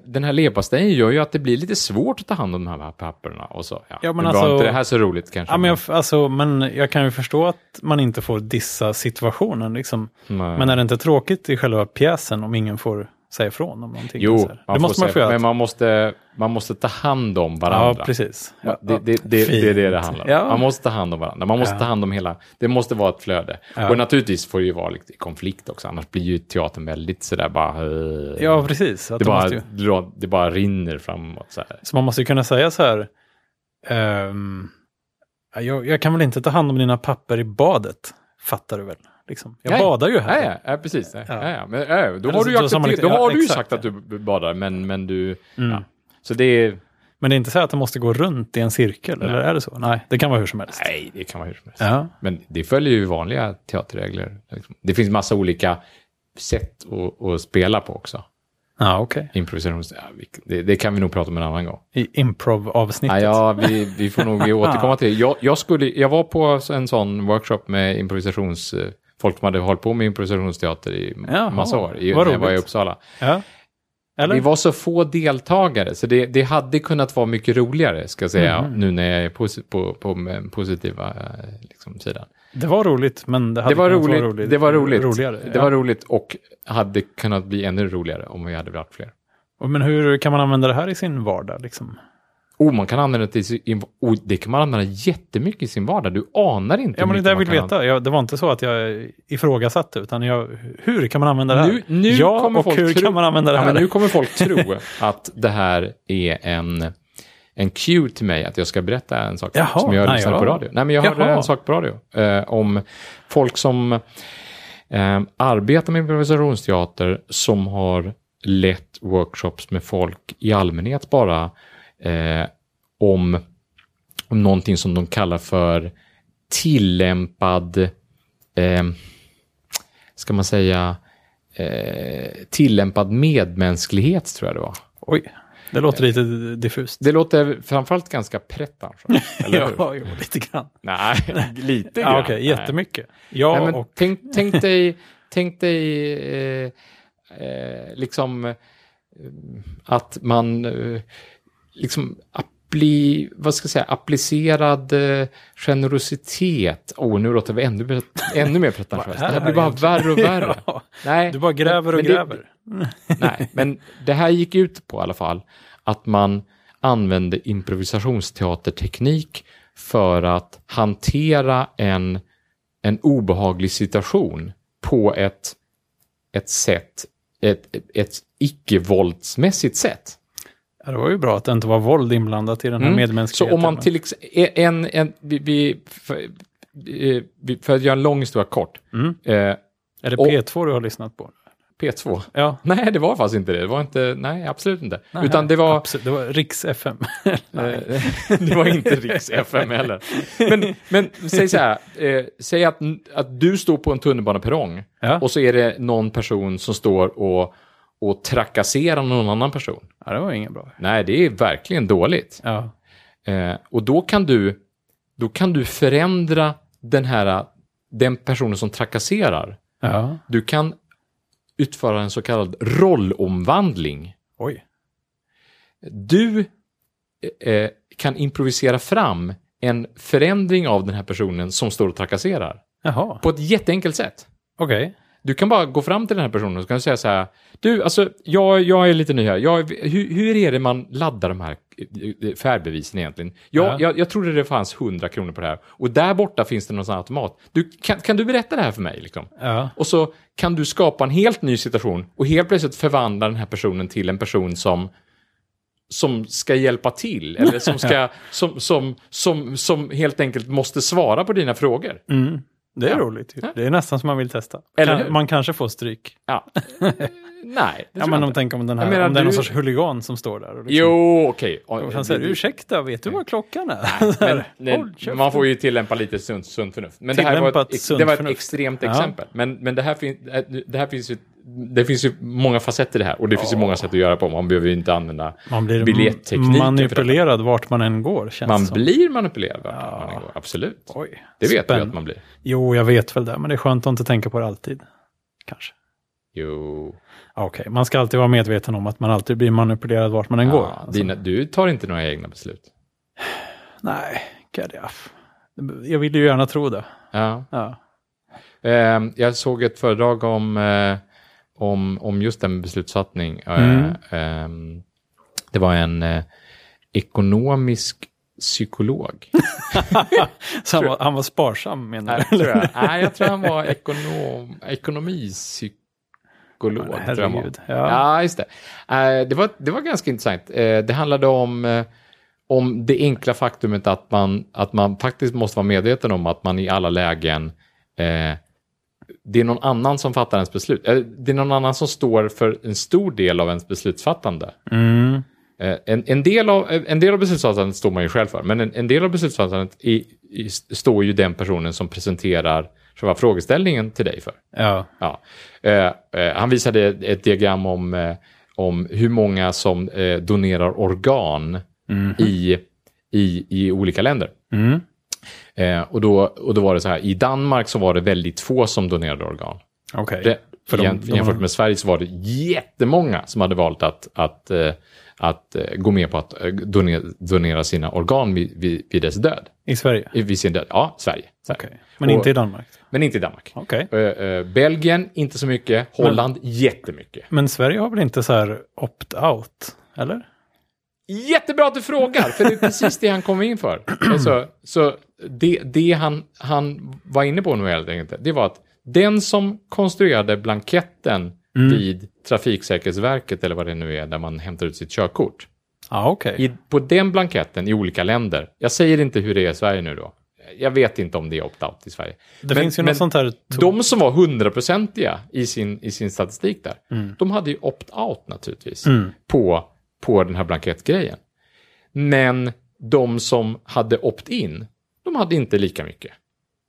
den här leverpastejen gör ju att det blir lite svårt att ta hand om de här papperna och så. Ja, Ja, men nu alltså- var inte det här så roligt kanske. Ja, men, jag, alltså, men jag kan ju förstå att man inte får dissa situationen. Liksom. Men är det inte tråkigt i själva pjäsen om ingen får säga ifrån om någonting? Jo, man det måste man få göra. men man måste, man måste ta hand om varandra. Ja, precis. Ja, Det, det, det, det är det det handlar om. Ja. Man måste ta hand om varandra. Man måste Ja. ta hand om hela... Det måste vara ett flöde. Och naturligtvis får det ju vara lite konflikt också. Annars blir ju teatern väldigt sådär bara... ja, precis. Det, de bara ju, det bara rinner framåt så här. så man måste ju kunna säga så här. ja, jag, jag kan väl inte ta hand om dina papper i badet, fattar du väl? Liksom. Jag Nej. badar ju här. Ja, ja, ja precis. Ja. Ja. Ja. Ja, men, ja, då har du ju, accepter- då ja, har du sagt att du badar, men, men du... Mm. Ja. Så det är... Men det är inte så att det måste gå runt i en cirkel, eller är det så? Nej, det kan vara hur som helst. Nej, det kan vara hur som helst. Ja, Men det följer ju vanliga teaterregler. liksom. Det finns massa olika sätt att, att spela på också. ja okej. Improvisations... Ja, vi- det, det kan vi nog prata om en annan gång. I improv-avsnittet. Ja, ja vi, vi får nog återkomma till det. Jag, jag, skulle, jag var på en sån workshop med improvisations... Folk som hade hållit på med improvisationsteater i Jaha, massa år, i, när jag var i roligt. Uppsala. Ja. Eller? Vi var så få deltagare, så det, det hade kunnat vara mycket roligare, ska jag säga, Mm. nu när jag är på, på den positiva eh, liksom, sidan. Det var roligt, men det hade Det var kunnat vara roligt, det var roligt. roligare. Det ja. var roligt och hade kunnat bli ännu roligare om vi hade varit fler. Men hur kan man använda det här i sin vardag? Liksom? Oh, man kan använda det sin, oh, det kan man använda jättemycket i sin vardag. Du anar inte Ja, men det är mycket det jag vill veta. Jag, det var inte så att jag ifrågasatte, utan jag, hur kan man använda det här? Nu, nu ja, kommer och folk hur tro, kan man använda det ja, här? men nu kommer folk tro *laughs* att det här är en, en cue till mig att jag ska berätta en sak Jaha, som jag ja. på radio. Nej, men jag hörde Jaha. en sak på radio eh, om folk som eh, arbetar med improvisationsteater som har lett workshops med folk i allmänhet bara eh, om, om någonting som de kallar för tillämpad, eh, ska man säga, eh, tillämpad medmänsklighet tror jag det var. Oj, det låter lite diffust. Det låter framförallt ganska pretentiöst, *laughs* ja, jo, lite grann. Nej, *laughs* lite grann. Ja, Nej. jättemycket. Ja, Nej, men och tänk, tänk *laughs* dig, tänk dig eh, eh, liksom eh, att man eh, liksom appli, vad ska jag säga, applicerad eh, generositet. Åh, nu låter vi ännu, mer- ännu mer pretentiöst. Det här blir bara värre och värre. *laughs* Ja, Nej, du bara gräver och men det- gräver. *laughs* Nej, men det här gick ut på i alla fall att man använde improvisationsteaterteknik för att hantera en, en obehaglig situation på ett, ett sätt, ett, ett icke-våldsmässigt sätt. Det var ju bra att det inte var våld inblandat i den här Mm. Så medmänskligheten. om man till exempel, en, en, vi, vi, för, vi- för att göra en lång historia kort, Mm. eh, Är det och- P2 du har lyssnat på? P2. Ja. Nej, det var faktiskt inte det. Det var inte, nej, absolut inte. Nej, Utan det var, Absolut, det var Riks FM. *laughs* Eh, det var inte Riks FM heller. Men, men säg så här, eh, säg att, att du står på en tunnelbaneperrong Ja. och så är det någon person som står och, och trakassera någon annan person. Ja, det var ingen bra. Nej, det är verkligen dåligt. Ja. Eh, och då kan, du, då kan du förändra den här, den personen som trakasserar. Ja. Du kan utföra en så kallad rollomvandling. Oj. Du eh, kan improvisera fram en förändring av den här personen som står och trakasserar. Jaha. På ett jätteenkelt sätt. Okej. Du kan bara gå fram till den här personen och kan säga så här. Du, alltså, jag, jag är lite ny här. Jag, hur, hur är det man laddar de här eh, färdbevisen egentligen? Jag, Ja. jag, jag trodde det fanns 100 kronor på det här. Och där borta finns det någon sån här automat. Du, kan, kan du berätta det här för mig? Liksom? Ja. Och så kan du skapa en helt ny situation och helt plötsligt förvandla den här personen till en person som som ska hjälpa till eller som, ska, *laughs* som, som, som, som helt enkelt måste svara på dina frågor. Mm. Det är Ja. roligt. Ja. Det är nästan som man vill testa. Eller hur? man kanske får stryk. Ja. *laughs* Nej, Ja, men om tänker om den här, menar, om det är någon sorts huligan som står där. Och liksom, Jo, okej. Och han säger, ursäkta, vet du vad klockan är? Men, *laughs* nej, "Håll käften." man får ju tillämpa lite sunt, sunt förnuft. Men det här var ett, det var ett extremt exempel. Men, men det, här fin, det här finns ju det finns ju många facetter i det här och det finns ju många sätt att göra på. Man behöver ju inte använda Man blir biljettekniken manipulerad vart man än går, känns Man som. blir manipulerad vart Ja. man än går, absolut. Oj, Det vet du spännande. att man blir. Jo, jag vet väl det, men det är skönt att inte tänka på det alltid. Kanske. Jo. Ja, Okej, man ska alltid vara medveten om att man alltid blir manipulerad vart man än går. Ja, Alltså, dina, du tar inte några egna beslut. Nej, gadjaff. Jag vill ju gärna tro det. Ja. Ja. Eh, jag såg ett föredrag om, eh, om, om just den beslutsfattning. Eh, Mm. ehm, det var en eh, ekonomisk psykolog. *laughs* Han var, han var sparsam menar Nej, du? tror jag. *laughs* Nej, jag tror han var ekonom, ekonomipsykolog. han var. Herregud. Ja. Ja, just det. Eh, det, var, det var ganska intressant. Eh, det handlade om, eh, om det enkla faktumet att man, att man faktiskt måste vara medveten om att man i alla lägen eh, det är någon annan som fattar ens beslut. Det är någon annan som står för en stor del av ens beslutsfattande. Mm. Eh, En, en, del av, en del av beslutsfattandet står man ju själv för, men en, en del av beslutsfattandet i, i, står ju den personen som presenterar själva frågeställningen till dig för. ja. Ja. Eh, eh, han visade ett, diagram om, eh, om hur många som eh, donerar organ i, i, i olika länder. Mm. Eh, och, då, och då var det så här, i Danmark så var det väldigt få som donerade organ. Okej. Det, För de- jäm- de- jämfört med Sverige så var det jättemånga som hade valt att, att, eh, att eh, gå med på att eh, donera, donera sina organ vid, vid, vid dess död. I Sverige? Vid sin död. Ja, Sverige. Sverige. Okej. Men Och- inte i Danmark? Men inte i Danmark. Eh, eh, Belgien, inte så mycket. Holland, jättemycket. Men Sverige har väl inte så här opt-out? Eller? Jättebra att du frågar, för det är precis det han kom in för. *clears throat* Alltså, så det, det han, han var inne på nu helt enkelt, det var att den som konstruerade blanketten vid Trafiksäkerhetsverket, eller vad det nu är, där man hämtar ut sitt körkort. Ja, okej. I, på den blanketten i olika länder, jag säger inte hur det är i Sverige nu då, jag vet inte om det är opt-out i Sverige. Det Men- finns ju men något sånt här... De som var hundraprocentiga i sin, i sin statistik där, Mm. de hade ju opt-out naturligtvis på, på den här blankettgrejen. Men de som hade opt-in, de hade inte lika mycket.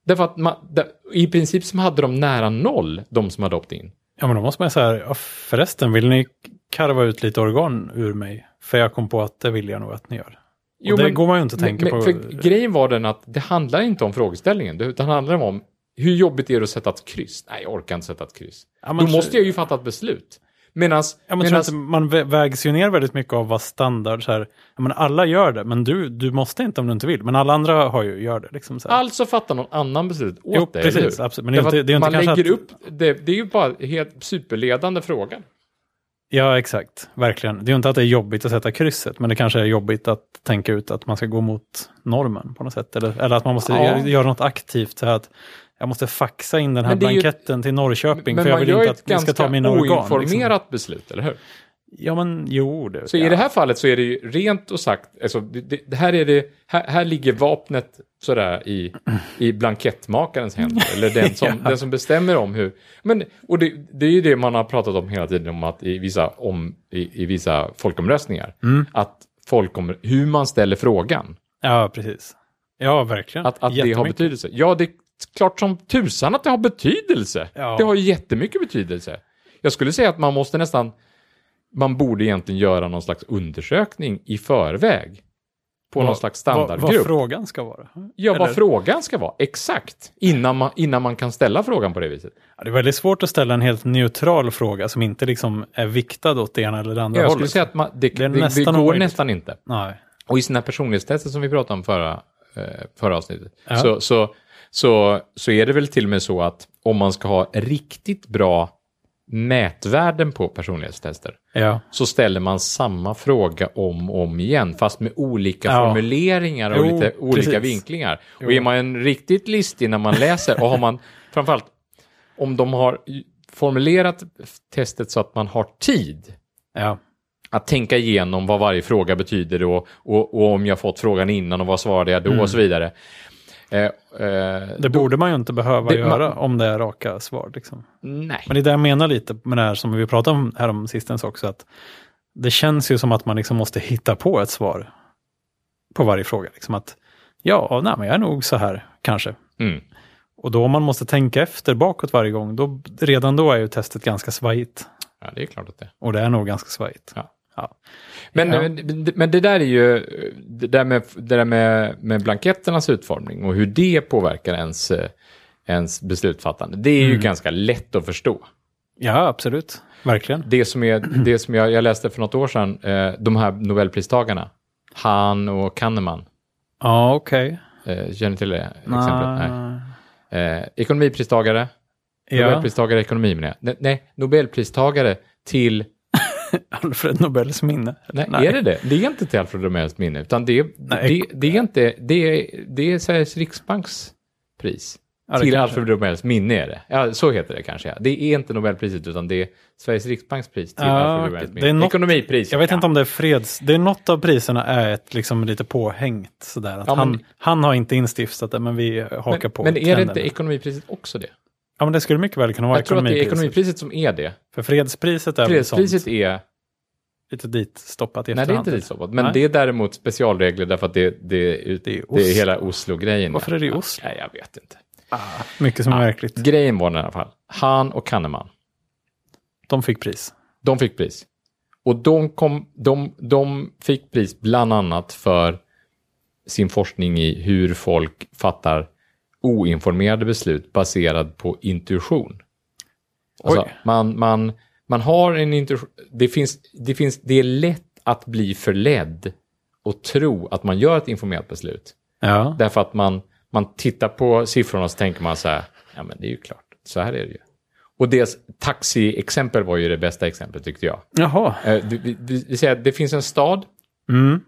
Därför att man, där, i princip som hade de nära noll, de som hade opt-in. Ja, men då måste man säga, ja, förresten, vill ni karva ut lite organ ur mig? För jag kom på att det vill jag nog att ni gör. Jo, och det men- går man ju inte att tänka men, på. för grejen var den att det handlar inte om frågeställningen, utan det handlar om hur jobbigt är det att sätta ett kryss? Nej, jag orkar inte sätta ett kryss. Ja, men Då så- måste jag ju fatta ett beslut. Medans, Ja, men medans, man vä- vägs ju ner väldigt mycket av vad standard så här. Men alla gör det, men du, du måste inte om du inte vill. Men alla andra har ju, gör det. Liksom, så här. alltså fattar någon annan beslut åt Jo, dig, precis, absolut. Men det inte- det är inte man lägger att- upp, det, det är ju bara helt superledande frågan. Ja, exakt. Verkligen. Det är ju inte att det är jobbigt att sätta krysset, men det kanske är jobbigt att tänka ut att man ska gå mot normen på något sätt. Eller, eller att man måste Ja. göra, göra något aktivt. Så här att jag måste faxa in den här Men är ju- blanketten till Norrköping, Men för jag man vill gör inte att ett ni ska ganska ta mina organ. Liksom. oinformerat beslut, eller hur? Ja, men jo. Det, Så ja. i det här fallet så är det ju rent och sagt, alltså, det, det, här, är det, här, här ligger vapnet sådär i, i blankettmakarens händer, *laughs* eller den som, Ja. den som bestämmer om hur... Men, och det, det är ju det man har pratat om hela tiden, om att i vissa, om, i, i vissa folkomröstningar, Mm. att folkom, hur man ställer frågan, Ja, precis. Ja, verkligen. att, att det har betydelse. Ja, det klart som tusan att det har betydelse. Ja. Det har ju jättemycket betydelse. Jag skulle säga att man måste nästan man borde egentligen göra någon slags undersökning i förväg. På någon slags standardgrupp. vad frågan ska vara. ja, vad frågan ska vara. Exakt. Innan man, innan man kan ställa frågan på det viset. Ja, det är väldigt svårt att ställa en helt neutral fråga som inte liksom är viktad åt det ena eller det andra Jag skulle hållet. säga att man, det, Det det, det, nästan går omöjligt. nästan inte. Nej. Och i sina personlighetstester som vi pratade om förra, eh, förra avsnittet, Ja. så, så, så, så är det väl till och med så att om man ska ha riktigt bra mätvärden på personlighetstester, Ja. så ställer man samma fråga om och om igen, fast med olika Ja. formuleringar och Jo, lite olika precis. vinklingar. Jo. Och är man en riktigt listig när man läser, och har man *laughs* framförallt, om de har formulerat testet så att man har tid ja. att tänka igenom vad varje fråga betyder och, och, och om jag fått frågan innan och vad svarade jag då och så vidare. Eh, eh, Det då- borde man ju inte behöva Det- göra man- om det är raka svar. Liksom. Nej. Men det är det jag menar lite med det här som vi pratade om här om sistens också. Att det känns ju som att man liksom måste hitta på ett svar på varje fråga. Liksom att ja, nej, men jag är nog så här kanske. Mm. Och då om man måste tänka efter bakåt varje gång, då, redan då är ju testet ganska svajigt. Ja, det är klart att det Och det är nog ganska svajigt. Ja. Ja. Men, Ja. men, det där är ju, det där med, det där med, med blanketternas utformning och hur det påverkar ens, eh, ens beslutsfattande, det är ju Mm. ganska lätt att förstå. ja, absolut. Verkligen. Det som, är, *clears throat* det som jag, jag läste för något år sedan, eh, de här Nobelpristagarna, Han och Kahneman, Ja, okej. eh, känner ni till det exemplet? Nej. Nej. Ekonomipristagare, Nobelpristagare i ekonomi menar jag. Nej, Nobelpristagare till... *laughs* Alfred Nobels minne. Nej, är det det? Det är inte till Alfred Nobels minne, utan det är, Nej, det, det är inte... Det är, det är Sveriges Riksbanks pris. Ja, till. Alfred Nobels minne är det. Ja, så heter det kanske. Ja. Det är inte Nobelpriset, utan det är Sveriges Riksbanks pris till Ja, Alfred. Nobels Det är minne. något- Ekonomipriset. Jag vet ja. inte om det är freds... Det är något av priserna är ett liksom lite påhängt sådär. Att Ja, men- han, han har inte instiftat det, men vi hakar men, på. men är det inte ekonomipriset också det? Ja, men det skulle mycket väl kunna vara Jag tror att det är ekonomipriset. som är det. För fredspriset är Fredspriset sånt, är... lite dit stoppat i Nej, det är efterhand. inte ditstoppat. Men Nej. det är däremot specialregler därför att det, det, är, Det är det är hela Oslo-grejen. Varför är det i Oslo? Nej, jag vet inte. Mycket som är Ja. märkligt. Grejen var i alla fall. Han och Kahneman, De fick pris. de fick pris. Och de, kom, de, de fick pris bland annat för sin forskning i hur folk fattar oinformerade beslut baserad på intuition. Alltså, man, man, man har en intuition. Det, finns, det, finns, det är lätt att bli förledd och tro att man gör ett informerat beslut. Ja. Därför att man, man tittar på siffrorna och så tänker man så här, ja men det är ju klart, så här är det ju. Och deras taxiexempel var ju det bästa exemplet tyckte jag. Jaha. Eh, det- Vi, vi, vi säger att det finns en stad, Mm.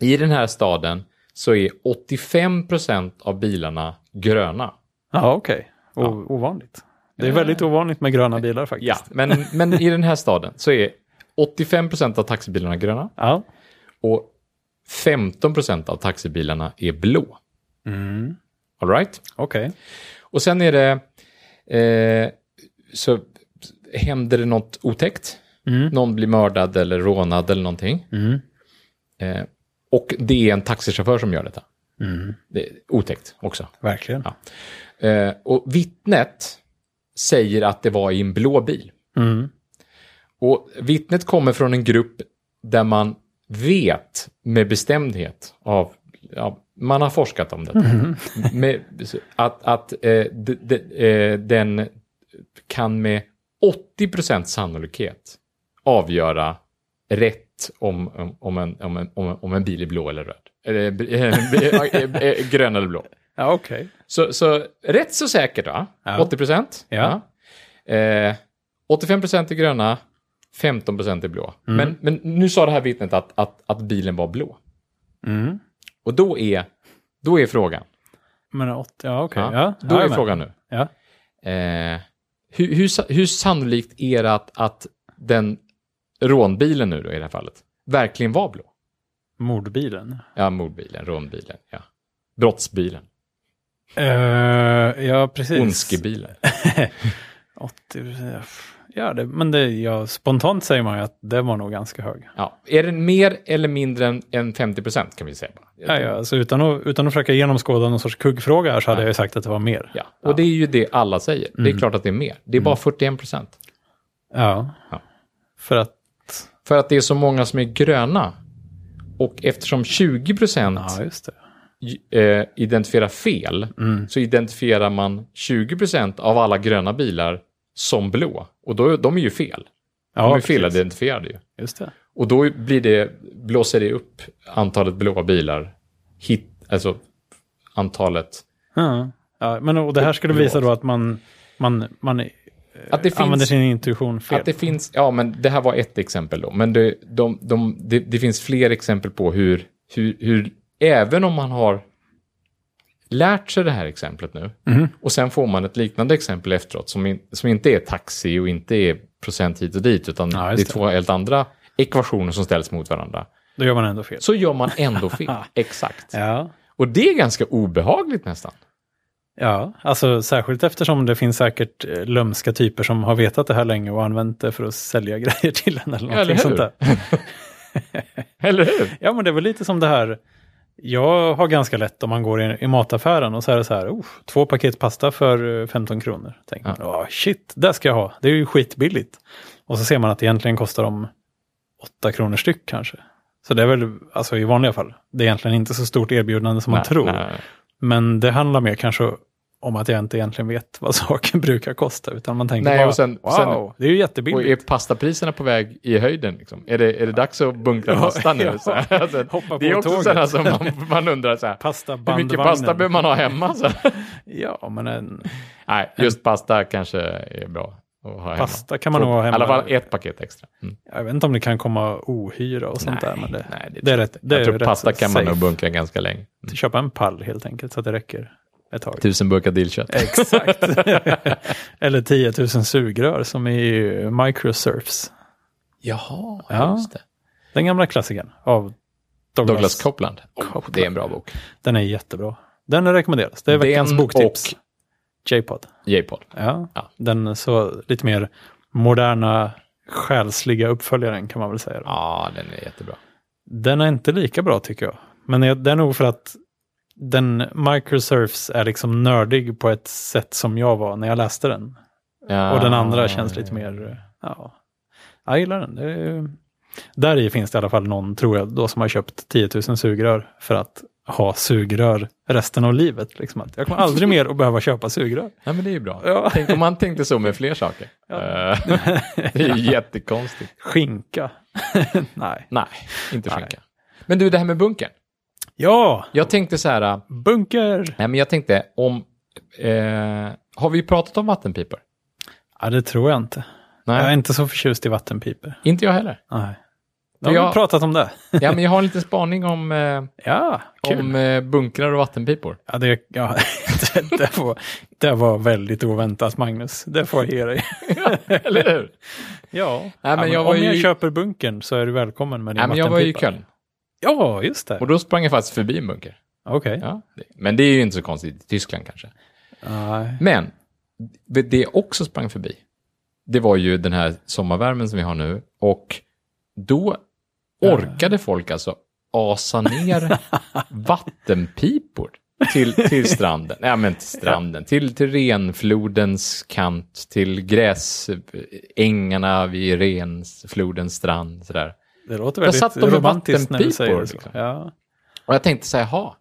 i den här staden så är 85% av bilarna gröna. Ja, okej. O- Ovanligt. Det är väldigt ovanligt med gröna bilar faktiskt. Ja, men, men i den här staden så är 85% av taxibilarna gröna Ja. och 15% av taxibilarna är blå. Mm. All right? Okej. Och sen är det, eh, så händer det något otäckt. Mm. Någon blir mördad eller rånad eller någonting. Mm. Eh, och det är en taxichaufför som gör detta. Mm. Det är otäckt också. Verkligen. Ja. Eh, och vittnet säger att det var i en blå bil. Mm. Och vittnet kommer från en grupp där man vet med bestämdhet av, ja, man har forskat om detta, *laughs* med, att, att eh, de, de, eh, den kan med 80% sannolikhet avgöra rätt om, om, om, en, om, en, om en bil är blå eller röd. Eller, *laughs* grön eller blå. Ja, okej. Så, så rätt så säkert va? Ja. 80 procent. Ja. Eh, 85 procent är gröna, 15 procent är blå. Mm. Men, men nu sa det här vittnet att, att, att bilen var blå. Mm. Och då är, då är frågan. Men åt, ja, okej. Ja, Ja. då Ja, är frågan nu. Ja. Eh, hur, hur, hur sannolikt är det att, att den rånbilen nu då i det här fallet verkligen var blå? Mordbilen. Ja, mordbilen, rånbilen, ja. Brottsbilen, Uh, ja, precis. ondskebilen. *laughs* 80, ja, det, men det, ja, spontant säger man ju att det var nog ganska hög. Ja. Är den mer eller mindre än, än 50 procent kan vi säga bara. Ja, ja, alltså utan, att, utan att försöka genomskåda någon sorts kuggfråga här så hade Ja. jag ju sagt att det var mer. Ja, och det är ju det alla säger. Det är Mm. klart att det är mer. Det är bara 41 procent. Ja. Ja. För att För att det är så många som är gröna. Och eftersom 20% Ja, eh, identifierar fel, så identifierar man 20% av alla gröna bilar som blå. Och då, de är ju fel. Ja, de är precis. felidentifierade ju. Just det. Och då blir det, blåser det upp antalet blåa bilar, hit, alltså antalet. Ja. Ja, men och det här skulle visa då att man, man, man Att det använder finns, sin intuition fel. att det finns, ja men det här var ett exempel då, men det, de, de, det, det finns fler exempel på hur, hur, hur, även om man har lärt sig det här exemplet nu, Mhm. och sen får man ett liknande exempel efteråt som, in, som inte är taxi och inte är procent hit och dit, utan Ja, det är det. två helt andra ekvationer som ställs mot varandra. Då gör man ändå fel. Så gör man ändå fel. *laughs* Exakt. Ja. Och det är ganska obehagligt nästan. Ja, alltså särskilt eftersom det finns säkert eh, lömska typer som har vetat det här länge och använt det för att sälja *laughs* grejer till en eller någonting sånt där. *laughs* Eller hur? Ja, men det är väl lite som det här. Jag har ganska lätt om man går i, i mataffären och så är det så här, oh, två paket pasta för eh, 15 kronor. Tänker man, oh, shit, det ska jag ha, det är ju skitbilligt. Och så ser man att det egentligen kostar de 8 kronor styck kanske. Så det är väl, alltså i vanliga fall, det är egentligen inte så stort erbjudande som man Nej, tror. nej, nej. Men det handlar mer kanske om att jag inte egentligen vet vad *laughs* saken brukar kosta. Utan man tänker Nej, bara, och sen- wow, sen- det är ju Och jättebilligt. är pastapriserna på väg i höjden? Liksom? Är, det, är det dags att bunkra Ja, pasta nu? *laughs* ja. Så här, alltså, *laughs* Hoppa det är också sådana som man, man undrar så här, Pasta hur mycket pasta behöver man ha hemma? Så. Ja, men en Nej, just pasta kanske är bra att ha pasta kan man nog ha hemma. I alla fall ett paket extra. Mm. Jag vet inte om det kan komma ohyra och sånt nej, där. Men det, nej, det, det är rätt. jag Det jag är tror rätt pasta kan man nog bunkra ganska länge. Mm. Köpa en pall helt enkelt så att det räcker ett tag. Tusen burkar dillkött. Exakt. *laughs* Eller 10 000 sugrör som i Microsurfs. Jaha, Ja. just det. Den gamla klassikern av Douglas. Douglas Copeland. Oh, det är en bra bok. Den är jättebra. Den rekommenderas. Det är veckans Den boktips. och J-pod. J-pod. Ja. Ja. Den så lite mer moderna själsliga uppföljaren kan man väl säga. Då. Ja, den är jättebra. Den är inte lika bra tycker jag. Men det det är nog för att den Microsurfs är liksom nördig på ett sätt som jag var när jag läste den. Ja. Och den andra känns lite mer, ja, jag gillar den. Är, där i finns det i alla fall någon, tror jag, då som har köpt 10 000 sugrör för att ha sugrör resten av livet. Liksom att jag kommer aldrig mer att behöva köpa sugrör. Ja, men det är ju bra. Ja. Tänk om man tänkte så med fler saker. Ja. Eh, det är ju *laughs* jättekonstigt. Skinka. *laughs* Nej. Nej, inte Nej. skinka. Men du, det här med bunkern. Ja, Jag tänkte så här, äh, bunker. nej men jag tänkte om, eh, har vi pratat om vattenpipor? Ja, det tror jag inte. Nej, Jag är inte så förtjust i vattenpipor. inte jag heller. Nej. Då har Jag- vi pratat om det. *laughs* Ja, men jag har en liten spaning om, eh, Ja, kul. om eh, bunkrar och vattenpipor. Ja, det, ja, *laughs* det, det, var, det var väldigt oväntat, Magnus. Det får jag ge dig. *laughs* Eller hur? Ja, men ja, men jag om jag ju- köper bunkern så är du välkommen med din Nej, men jag var i. Köln Ja, just det. och då sprang jag faktiskt förbi en bunker. Okej. Ja, det- men det är ju inte så konstigt i Tyskland kanske. Nej. Men det det jag också sprang förbi, det var ju den här sommarvärmen som vi har nu. Och då orkade folk alltså asa ner *laughs* vattenpipor till, till *laughs* stranden. Nej, men till stranden. Till, till renflodens kant, till gräsängarna vid renflodens strand. Sådär. Det låter väldigt satt de med romantiskt när du säger det. Så. liksom. Ja. Och jag tänkte så här, jaha,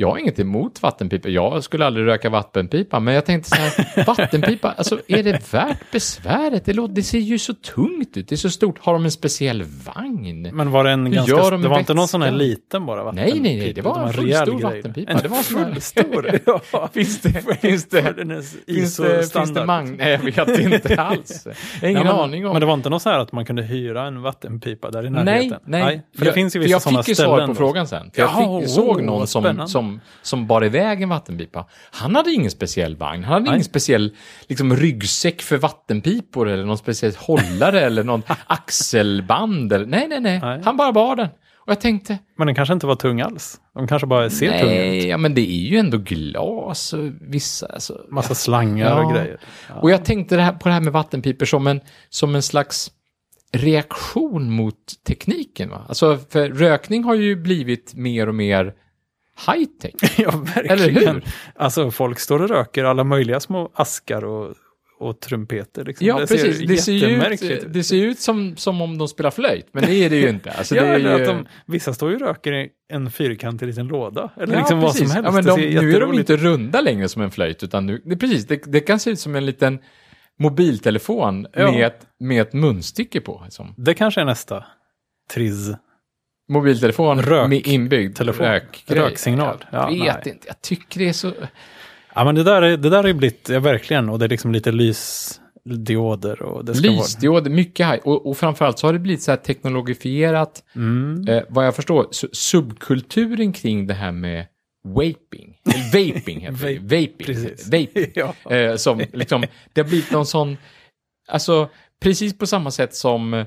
jag har inget emot vattenpipa. Jag skulle aldrig röka vattenpipa, men jag tänkte så här, *laughs* vattenpipa, alltså är det värt besväret? Det, låter, det ser ju så tungt ut, det är så stort. Har de en speciell vagn? Men var det en ganska... de Det var med inte någon sån här vätska? liten bara vattenpipa? Nej, nej, nej, det var en full rejäl stor vattenpipa. En Det var en full stor? *laughs* ja. Finns det, finns det, finns det, finns det ISO-standard. magn? Nej, jag vet inte *laughs* alls. Jag har ingen Ja, men, aning om. Men det var inte något så här att man kunde hyra en vattenpipa där i närheten? Nej, nej. För det finns ju vissa jag sådana fick ju ställen. svar på frågan sen. För jag fick, såg någon som. Som, som bar iväg en vattenpipa. Han hade ingen speciell vagn. Han hade Nej. ingen speciell liksom, ryggsäck för vattenpipor eller någon speciell hållare eller någon *laughs* axelband. Eller, nej, nej, nej, Nej. Han bara bar den. Och jag tänkte, Men den kanske inte var tung alls. De kanske bara ser tunga ut. nej, ja, men det är ju ändå glas och vissa... Alltså, Massa slangar och Ja. grejer. Och jag tänkte det här, på det här med vattenpipor som en, som en slags reaktion mot tekniken. Va? Alltså, för rökning har ju blivit mer och mer high-tech. *laughs* ja, verkligen. Eller hur? Alltså folk står och röker alla möjliga små askar och och trumpeter. Liksom. Ja, det precis. Ser Det ser, ut, det ser ut som, som om de spelar flöjt, men det är det ju *laughs* inte. Alltså, ja, det är eller ju... att de, vissa står ju och röker i en fyrkantig liten låda. Eller Ja, liksom vad som precis. helst. Ja, men de, nu är de inte runda längre som en flöjt, utan nu, det, precis, det, det kan se ut som en liten mobiltelefon Ja. med, ett, med ett munstycke på. Liksom. Det kanske är nästa triz. Mobiltelefon Rök- med inbyggd telefon. rökgrej. Röksignal. Jag Ja, vet nej. inte, jag tycker det är så... Ja, men det där är, det där är blivit, ja, verkligen, och det är liksom lite lysdioder och det ska vara... Lysdioder, mycket high. Och, och framförallt så har det blivit så här teknologifierat. Mm. Eh, vad jag förstår, su- subkulturen kring det här med vaping. Vaping heter det. *laughs* Vaping. Precis. Vaping. *laughs* Ja. Eh, som liksom, det har blivit någon sån, alltså precis på samma sätt som eh,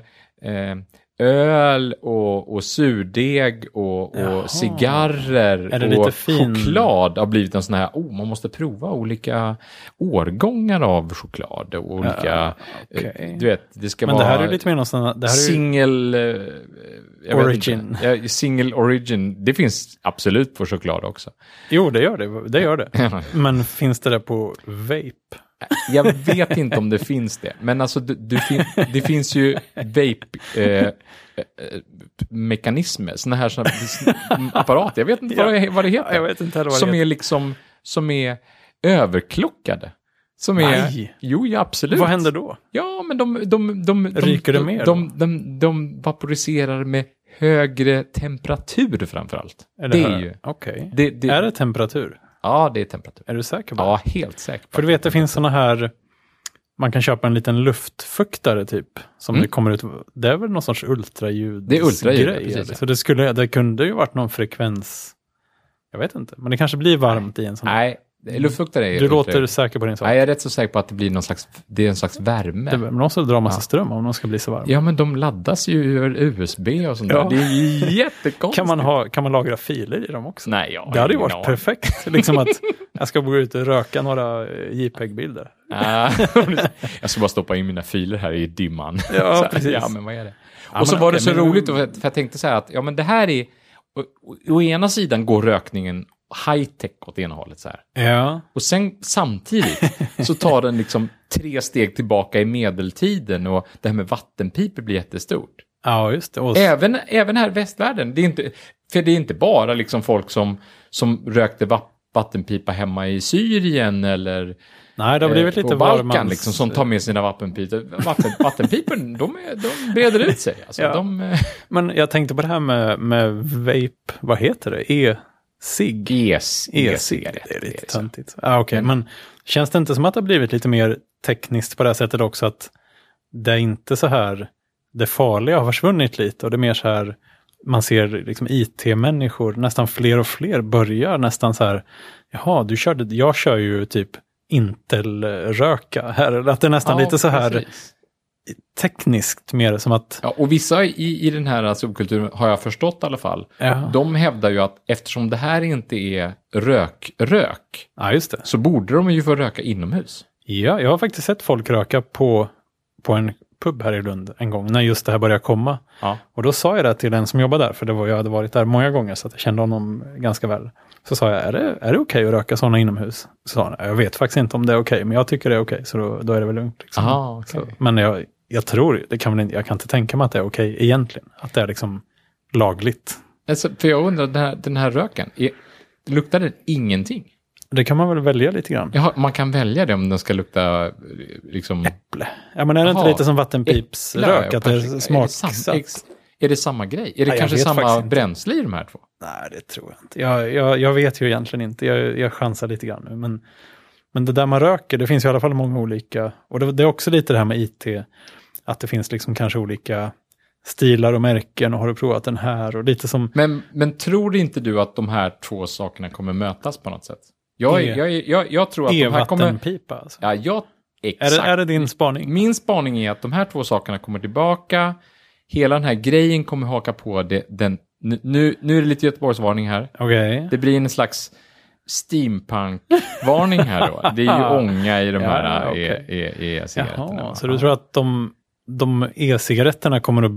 öl och, och surdeg och, och cigarrer och fin- choklad har blivit en sån här, oh, man måste prova olika årgångar av choklad och olika, Ja, eh, okej. du vet, det ska Men vara det här är lite mer någon sån, det här ju, single... eh, Origin. Inte. Single origin, det finns absolut på choklad också. Jo, det gör det. Det gör det. *laughs* Men finns det där på vape? Jag vet inte om det finns det, men alltså du, du fin, det finns ju vape-mekanismer, sådana här såna, apparater, jag vet inte vad, det, vad det heter. Jag vet inte vad som det är heter. liksom, som är överklockade. Som är, Nej. jo, ja, absolut. Vad händer då? Ja, men de, de, de, de, Ryker det de, mer de, de, de vaporiserar med högre temperatur framförallt. Är det, här- är ju, Okej. det, det, Är det temperatur? Ja, det är temperatur. Är du säker på det? Ja, helt säkert. För du vet, det finns såna här, man kan köpa en liten luftfuktare typ, som Mm. det kommer ut, det är väl någon sorts ultraljud Det är ultraljud, grej, precis, ja. Så det, skulle, det kunde ju varit någon frekvens, jag vet inte, men det kanske blir varmt i en sån. Nej, luftfuktare är du låter ultraljud. säker på din sak. Nej, jag är rätt så säker på att det blir någon slags, det är en slags värme. Det man måste dra massa Ja. ström om de ska bli så varma. Ja, men de laddas ju ur USB och sånt Ja. där. Det är jättekonstigt. Kan man, ha, kan man lagra filer i dem också? Nej, har Det hade ju varit aning. perfekt. *laughs* Liksom att jag ska gå ut och röka några eh, JPEG-bilder. Ah, *laughs* jag ska bara stoppa in mina filer här i dimman. Ja, *laughs* här, precis. Ja, men vad är det? Ja, och så men var okej, det så men- roligt, för jag tänkte så här att, ja men det här är, å, å, å ena sidan går rökningen high-tech åt ena hållet så här. Ja, Och sen samtidigt så tar den liksom tre steg tillbaka i medeltiden och det här med vattenpipor blir jättestort. ja just det. Och, Även, även här i västvärlden. Det är inte, för det är inte bara liksom folk som, som rökte va- vattenpipa hemma i Syrien eller nej, det har blivit eh, lite Balkan varmans- liksom, som tar med sina vattenpipor. Vatten, vattenpipor, de, är, de breder ut sig. Alltså, Ja. de, eh, Men jag tänkte på det här med, med vape, vad heter det? E-cigg? ES, E-cigg, det är lite töntigt. Ah, Okej, men känns det inte som att det har blivit lite mer tekniskt på det här sättet också att det är inte så här, det farliga har försvunnit lite och det är mer så här, man ser liksom IT-människor, nästan fler och fler börjar nästan så här, jaha, du körde, jag kör ju typ Intel-röka här, att det är nästan lite så här precis. Tekniskt mer som att, Ja, och vissa i, i den här subkulturen, har jag förstått i alla fall, ja, de hävdar ju att eftersom det här inte är rök-rök, ja just det. så borde de ju få röka inomhus. Ja, jag har faktiskt sett folk röka på, på en pub här i Lund en gång, när just det här började komma. Ja. Och då sa jag det till den som jobbar där, för det var, jag hade varit där många gånger så att jag kände honom ganska väl. Så sa jag, är det, är det okej att röka sådana inomhus? Så sa han, jag vet faktiskt inte om det är okej, men jag tycker det är okej, så då, då är det väl lugnt. Liksom. Aha, men jag, jag tror, det kan väl inte, jag kan inte tänka mig att det är okej egentligen. Att det är liksom lagligt. Alltså, för jag undrar, den här, den här röken, är, luktar den ingenting? Det kan man väl välja lite grann. Jaha, man kan välja det om den ska lukta liksom... Äpple. Ja, men är det inte Jaha. lite som vattenpipsrök? Att det är Är det, smaksatt? ex, är det samma grej? Är det jag kanske samma inte. bränsle i de här två? Nej, det tror jag inte. Jag, jag, jag vet ju egentligen inte. Jag, jag chansar lite grann nu. Men, men det där man röker, det finns ju i alla fall många olika. Och det, det är också lite det här med IT. Att det finns liksom kanske olika stilar och märken. Och har du provat den här? Och lite som... Men, men tror inte du att de här två sakerna kommer mötas på något sätt? Jag, är- E- jag, är- jag, jag tror att de här kommer... E-vattenpipa. Alltså. Ja, jag... Är, Exakt. det, är det din spaning? Min spaning är att de här två sakerna kommer tillbaka. Hela den här grejen kommer haka på det, den... Nu, nu, är det lite Göteborgsvarning här. Okej. Det blir en slags steampunk-varning här då. *laughs* Det är ju ånga i de Ja, här okej. e- e- e-cigaretterna. Jaha, va? så du tror att de, de e-cigaretterna kommer att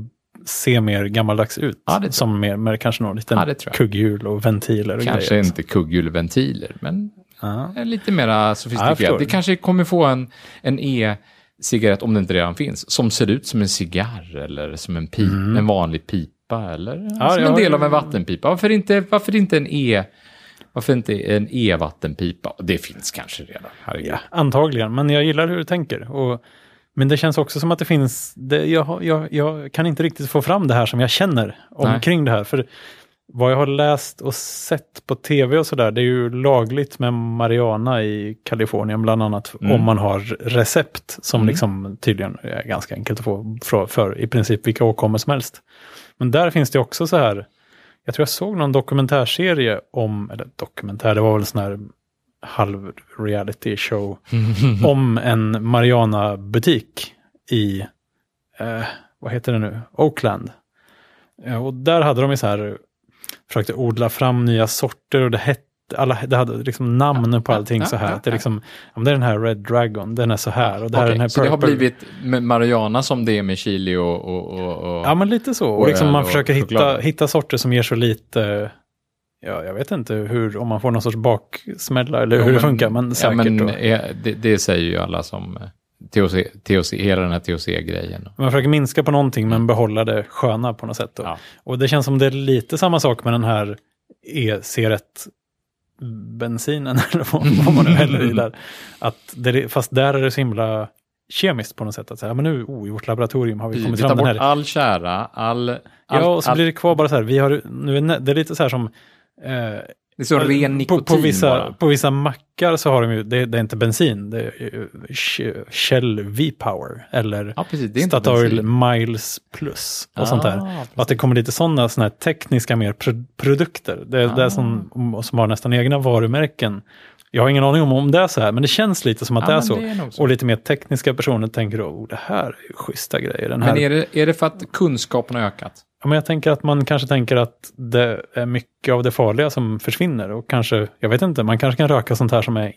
se mer gammaldags ut? Ja, som mer med kanske någon liten Ja, kugghjul och ventiler och Kanske grejer. inte kugghjulventiler, men Ja. lite mer sofistikerat. det kanske kommer få en, en e-cigarett, om det inte redan finns, som ser ut som en cigarr eller som en, pip, en vanlig pipa eller Mm. Ja, som en del av en vattenpipa. Varför inte, varför inte en e... Varför inte en e-vattenpipa? Det finns kanske redan. Herregud. Ja, antagligen, men jag gillar hur du tänker. Och, men det känns också som att det finns, det, jag, jag, jag kan inte riktigt få fram det här som jag känner omkring det här. För vad jag har läst och sett på tv och sådär, det är ju lagligt med marijuana i Kalifornien bland annat, Mm. om man har recept som liksom tydligen är ganska enkelt att få för, för i princip vilka åkommor som helst. Men där finns det också så här, jag tror jag såg någon dokumentärserie om, eller dokumentär, det var väl sån här halv reality show *laughs* om en Mariana-butik i, eh, vad heter det nu, Oakland. Eh, och där hade de ju så här, försökte odla fram nya sorter och det hette, alla, det hade liksom namn på Ja, allting ja, så här. ja, att det, är ja. liksom, ja, det är den här Red Dragon, den är så här och det här är den här så det har Purple. blivit med Mariana som det är med chili och... och, och, och Ja, men lite så. Och, liksom man försöker hitta, hitta sorter som ger så lite, ja, jag vet inte hur, om man får någon sorts baksmälla eller hur det funkar, men säkert. ja, men, det, det säger ju alla som... eh, THC, THC, hela den här THC-grejen. Man försöker minska på någonting men behålla det sköna på något sätt. Ja. Och det känns som det är lite samma sak med den här e-cigarett bensinen *laughs* eller vad, vad man nu häller i där. Att det, fast där är det så himla kemiskt på något sätt. Att säga, men nu, oh, i vårt laboratorium har vi Vi kommit tar fram den bort här. all kära, all... all Ja, och så all, blir det kvar bara så här, vi har, nu är det är lite så här som eh, det är så ren på, nikotin på, vissa, bara. på vissa mackar så har de ju, det, det är inte bensin, det är Sh- Shell V-Power eller Ja, precis. Är Statoil. Miles Plus och sånt där. Ah, Och att det kommer lite sådana såna här tekniska mer pro- produkter. Det är Ah. det som, som har nästan egna varumärken. Jag har ingen aning om om det är så här, men det känns lite som att Ja, det är så. det är så. Och lite mer tekniska personer tänker då, oh, det här är ju schyssta grejer. Den här. Men är det, är det för att kunskapen har ökat? Ja, men jag tänker att man kanske tänker att det är mycket av det farliga som försvinner. Och kanske, jag vet inte, man kanske kan röka sånt här som är,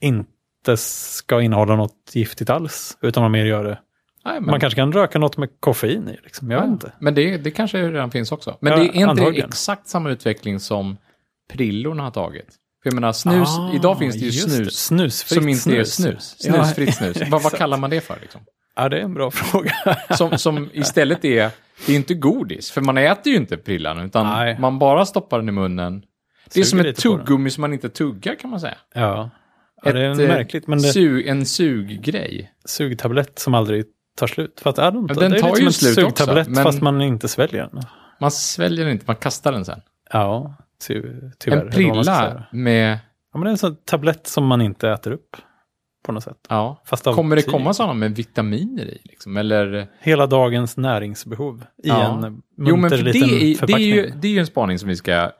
inte ska innehålla något giftigt alls. Utan man mer gör det. Nej, men, Man kanske kan röka något med koffein i. Liksom. Jag vet ja, inte. men det, det kanske redan finns också. Men Ja, det är inte antagligen. exakt samma utveckling som prillorna har tagit. För jag menar, snus, Ah, idag finns det ju snus det. Snusfritt som inte är snus. Ja, *laughs* Snusfritt snus. vad, vad kallar man det för? Liksom? Ja, det är en bra *laughs* fråga. Som, som istället är, det är inte godis, för man äter ju inte prillan, utan Nej. man bara stoppar den i munnen. Det är som ett tuggummi som man inte tuggar kan man säga. ja. ja, det är Ett, eh, märkligt. Men det är Sug, en suggrej. sugtablett som aldrig tar slut. För att, är det inte? Ja, den det är tar ju som en slut också, sugtablett men- fast man inte sväljer den. Man sväljer den inte, man kastar den sen. Ja, ty, tyvärr. en prilla med, Ja, men det är en sån tablett som man inte äter upp. På något sätt. ja. Kommer det komma sådana med vitaminer i? Liksom? Eller, Hela dagens näringsbehov i Ja. en munter jo, men för det, liten är, det, är förpackning. ju, det är ju en spaning som vi ska...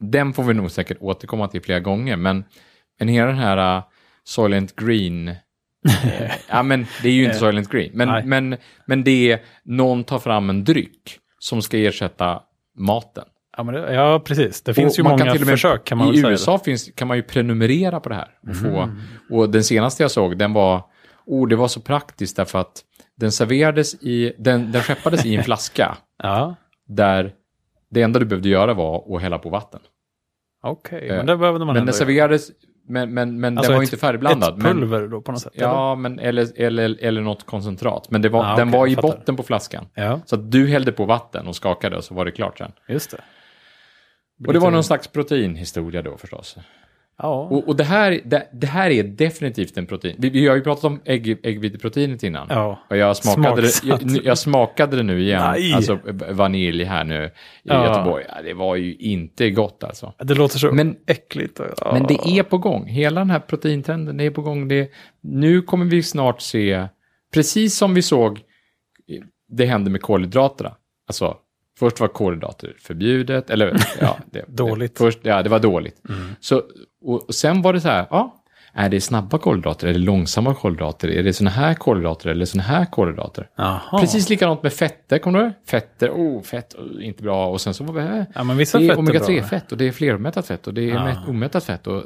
Den får vi nog säkert återkomma till flera gånger, men, men hela den här uh, Soylent Green... *laughs* ja, men det är ju inte Soylent Green, Nej. men, men, men det är någon tar fram en dryck som ska ersätta maten. Ja, men det, ja, precis. Det finns Och ju många kan försök kan man I väl säga. USA finns, kan man ju prenumerera på det här. Och, få, Mm. och den senaste jag såg, den var, oh, det var så praktiskt därför att den serverades i, den, den skeppades i en flaska *laughs* Ja, där det enda du behövde göra var att hälla på vatten. okej. Eh, Men det behövde man Men den serverades, men, men, men Alltså den var ett- inte färdigblandad. Ett men, pulver då på något sätt? ja, men, eller, eller, eller något koncentrat. Men det var, Ah, den var i botten på flaskan. eller? Ja, Så att du hällde på vatten och skakade och så var det klart sen. just det. Och det var någon slags proteinhistoria då förstås. Ja, Och, och det, här, det, det här är definitivt en protein. Vi, vi har ju pratat om ägg, äggviteproteinet innan. ja. Och jag smakade, det, jag, jag smakade det nu igen, Nej. alltså vanilj här nu i Ja. Göteborg. Ja, det var ju inte gott alltså. Det låter så Men- äckligt. Ja. Men det är på gång. Hela den här proteintrenden är på gång. Det, nu kommer vi snart se, precis som vi såg det hände med kolhydraterna. Alltså, först var kolhydrater förbjudet, eller *laughs* ja, det, Dåligt. Först, ja, det var dåligt. Så, och, och sen var det så här, ja, är det snabba kolhydrater, är det långsamma kolhydrater, är det såna här kolhydrater eller såna här kolhydrater? Jaha. Precis likadant med fetter, kommer du ihåg? Fetter, oh, fett, oh, inte bra. Och sen så var det, Ja, men vissa det är är bra. omega-3-fett och det är fleromättat fett och det är Ja. mätt- omättat fett. Och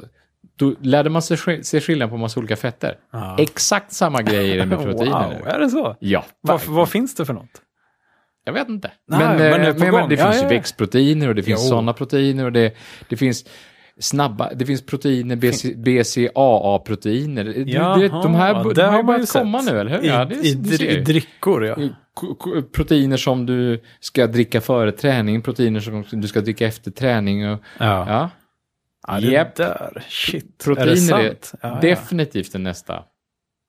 då lärde man sig se skillnad på massa olika fetter. Ja. Exakt samma grej är det med *laughs* proteiner Wow, nu. är det så? Ja, vad finns det för något? Jag vet inte. Nej, men, men men, det är men, gång. det finns ja. växtproteiner och det finns sådana proteiner och det, det finns... snabba, det finns proteiner, BC, BCAA-proteiner. De här det de har har börjat komma nu, eller hur? I, Ja, det, i, dri- drickor, ja. Proteiner som du ska dricka före träning, proteiner som du ska dricka efter träning. Och, Ja, ja. ja det Japp. där. Shit. Proteiner är är, det sant? Ja, ja. definitivt den nästa.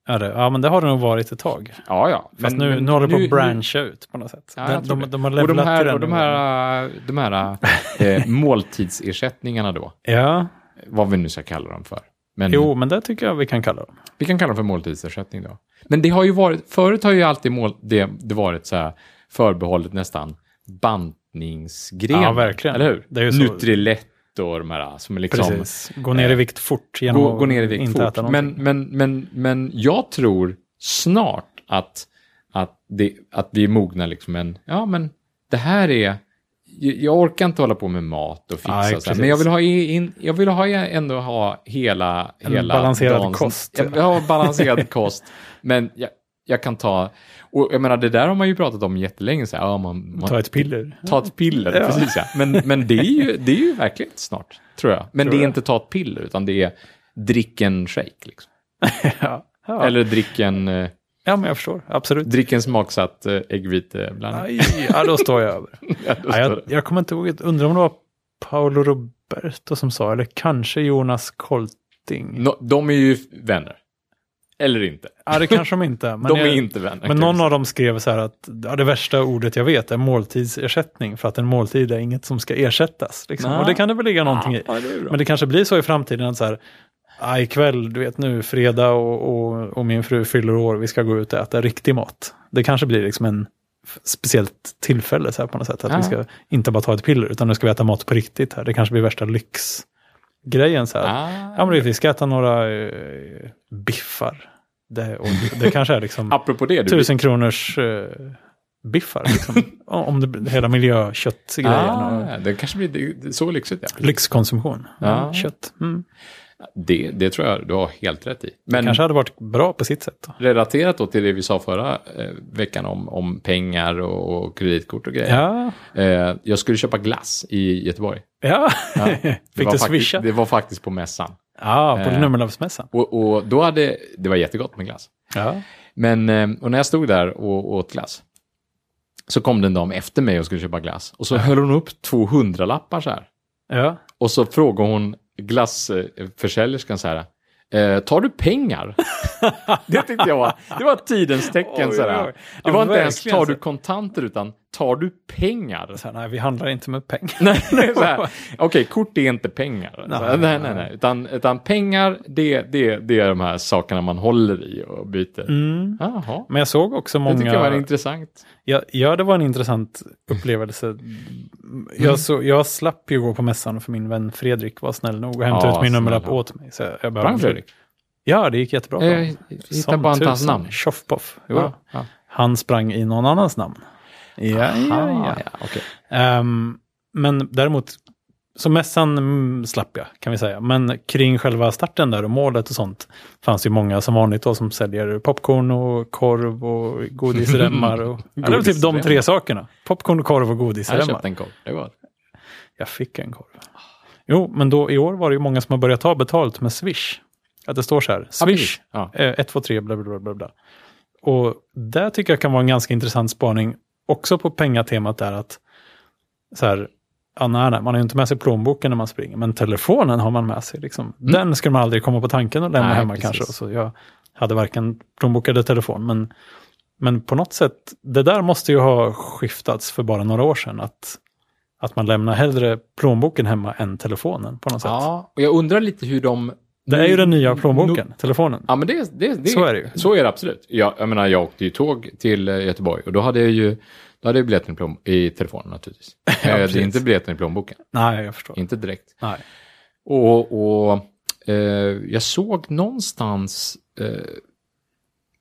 Är det? Ja, men det har det nog varit ett tag. Ja, ja. Fast nu, nu håller det på att brancha ut på något sätt. Ja, de, de, de har och levlat de här, och de här, de här *laughs* eh, måltidsersättningarna då, Ja, vad vi nu ska kalla dem för. Men jo, men det tycker jag vi kan kalla dem. Vi kan kalla dem för måltidsersättning då. Men det har ju varit, förut har ju alltid mål, det, det varit så här förbehållet nästan bantningsgren. Ja, verkligen. Eller hur? Det och de här som är liksom... Precis. Gå ner i vikt fort genom Gå, gå ner i vikt inte fort. äta Men, någonting. men, men, men jag tror snart att, att, det, att vi är mogna liksom en, ja men det här är, jag orkar inte hålla på med mat och fixa och så här, men jag vill ha, in, jag vill ha ändå ha hela, En hela balanserad dagens- kost. Ja, balanserad kost. Men jag, jag kan ta, och jag menar det där har man ju pratat om jättelänge, så här, ja, man, man, Ta ett piller. ta ett piller, Ja. precis ja. Men, men det, är ju, det är ju verkligt snart, tror jag. Men Tror det är jag. inte ta ett piller, utan det är drick en shake. Liksom. *laughs* ja. Ja. Eller drick en, eh, ja, men jag förstår. Absolut. drick en smaksatt eh, äggviteblandning. Ja, då står jag över. *laughs* Ja, Ja, jag, jag kommer inte ihåg, undrar om det var Paolo Roberto som sa, eller kanske Jonas Kolting. Nå- de är ju vänner. Eller inte. Ja, det kanske de inte. Men, *laughs* de jag, är inte vänner. men någon av dem skrev så här att ja, det värsta ordet jag vet är måltidsersättning. För att en måltid är inget som ska ersättas. Liksom. Och det kan det väl ligga någonting i. Ja, det. Men det kanske blir så i framtiden att så här, ah, ikväll, du vet nu, fredag och, och, och min fru fyller år, vi ska gå ut och äta riktig mat. Det kanske blir liksom en speciellt tillfälle så här på något sätt. Att Ja. vi ska inte bara ta ett piller, utan nu ska vi äta mat på riktigt här. Det kanske blir värsta lyxgrejen så här. Ah. Ja, men vi ska äta några eh, biffar. Det, och det kanske är liksom *laughs* Apropå det, du, tusen kronors eh, biffar. Liksom. *laughs* Om det hela miljököttgrejen. och ah, det kanske blir det, det, så lyxigt. Ja. Lyxkonsumtion. Ja. Kött. Mm. Det, det tror jag du har helt rätt i. Men Kanske hade varit bra på sitt sätt. Då. relaterat då till det vi sa förra eh, veckan om, om pengar och, och kreditkort och grejer. Ja, Eh, jag skulle köpa glass i Göteborg. Ja. Ja, *laughs* det fick var du faktiskt, swisha? Det var faktiskt på mässan. Ja, på Eh. nummerlappsmässan. Och, och då hade, det var jättegott med glass. Ja. Men, eh, och när jag stod där och åt glass, så kom det en dam efter mig och skulle köpa glass. Och så höll hon upp två hundralappar så här. ja. Och så frågade hon glassförsäljerskan så här, eh, tar du pengar? *laughs* det tyckte jag var, det var tidens tecken Oj, så oj, här. oj. Det Ja, var inte ens tar du kontanter utan tar du pengar? Så här, nej, vi handlar inte med pengar. *laughs* nej, nej. *laughs* Okej, kort är inte pengar. Nej, här, nej, nej, nej. Utan, utan pengar, det, det, det är de här sakerna man håller i och byter. Mm. Men jag såg också det tycker jag var många... intressant. Ja, ja, det var en intressant upplevelse. Mm. Jag, så, jag slapp ju gå på mässan för min vän Fredrik var snäll nog och hämtade Ja, ut min nummerlapp åt mig. Så jag Sprang Fredrik? Ja, det gick jättebra. Jag Som bara inte hans namn. Tjoffpoff. Jo. Ja, ja. Han sprang i någon annans namn. Ja, ja, Aha, ja. ja, okej. Ehm, men däremot, så mässan mm, slapp jag kan vi säga. Men kring själva starten där och målet och sånt fanns ju många som vanligt då som säljer popcorn och korv och godisremmar. Och, *laughs* ja, det var typ de tre Godisremmar. sakerna. Popcorn, korv och Jag godisremmar. köpte en korv. Det var Jag fick en korv. Jo, men då i år var det ju många som har börjat ta betalt med Swish. Att det står så här, Swish, Ja. eh, 123, bla bla bla, bla bla. Och det tycker jag kan vara en ganska intressant spaning, också på pengatemat där att så här, ja, nej, nej, man har ju inte med sig plånboken när man springer, men telefonen har man med sig. Liksom. Den skulle man aldrig komma på tanken att lämna Mm. Nej, hemma precis. kanske. Så jag hade varken plånbok eller telefon, men, men på något sätt, det där måste ju ha skiftats för bara några år sedan. Att, att man lämnar hellre plånboken hemma än telefonen på något sätt. Ja, och jag undrar lite hur de... Det är ju den nya plånboken, telefonen. Ja, men det, det, det, Så är det ju. Så är det absolut. Jag, jag menar, jag åkte ju tåg till eh, Göteborg och då hade jag ju då hade jag biljetten i, plån, i telefonen naturligtvis. *laughs* Eh, det är precis. inte biljetten i plånboken, Nej, jag förstår. inte direkt. Nej. Och, och eh, jag såg någonstans, eh,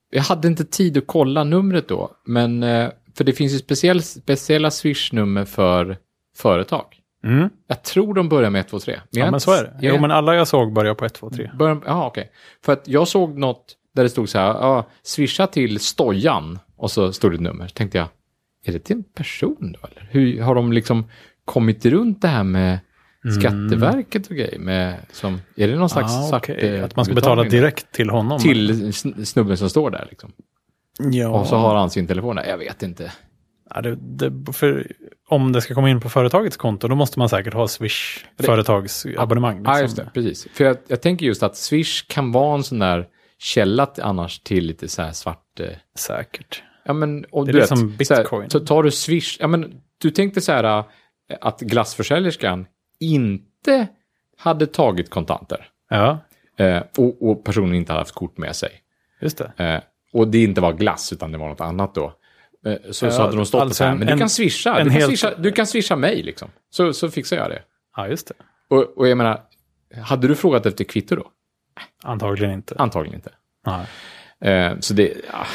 jag hade inte tid att kolla numret då, men eh, för det finns ju speciell, speciella Swish-nummer för företag. Mm. Jag tror de börjar med 123. Men jag Ja, är men så är det. Jo, men alla jag såg börjar på 1, 2, 3. Början, ja, okej. För att jag såg något där det stod så här, ja, swisha till Stojan och så stod det ett nummer. Tänkte jag, är det till en person då eller? Hur har de liksom kommit runt det här med, Skatteverket och grejer med, som, är det någon slags Ah, svart... eh, Att man ska betala direkt till honom. Till sn- snubben som står där liksom. Ja. Och så har han sin telefon där, jag vet inte. Ja, det, det, för, om det ska komma in på företagets konto, då måste man säkert ha Swish företagsabonnemang. Ja, liksom. just det, precis. För jag, jag tänker just att Swish kan vara en sån där källa annars till lite så här svart... Eh, Säkert. ja, men, och Det är du liksom vet, så, här, Bitcoin. så tar du Swish, ja men du tänkte så här eh, att glassförsäljerskan inte hade tagit kontanter. Ja, Eh, och, och personen inte hade haft kort med sig. just det. Eh, och det inte var glass utan det var något annat då. Eh, så, så hade de stått alltså så här, en- men du en- kan swisha, du kan, helt- swisha, du kan swisha mig liksom. Så, så fixar jag det. Ja, just det. Och, och jag menar, hade du frågat efter kvitto då? Antagligen inte. Antagligen inte. Nej. Eh, så det, ja,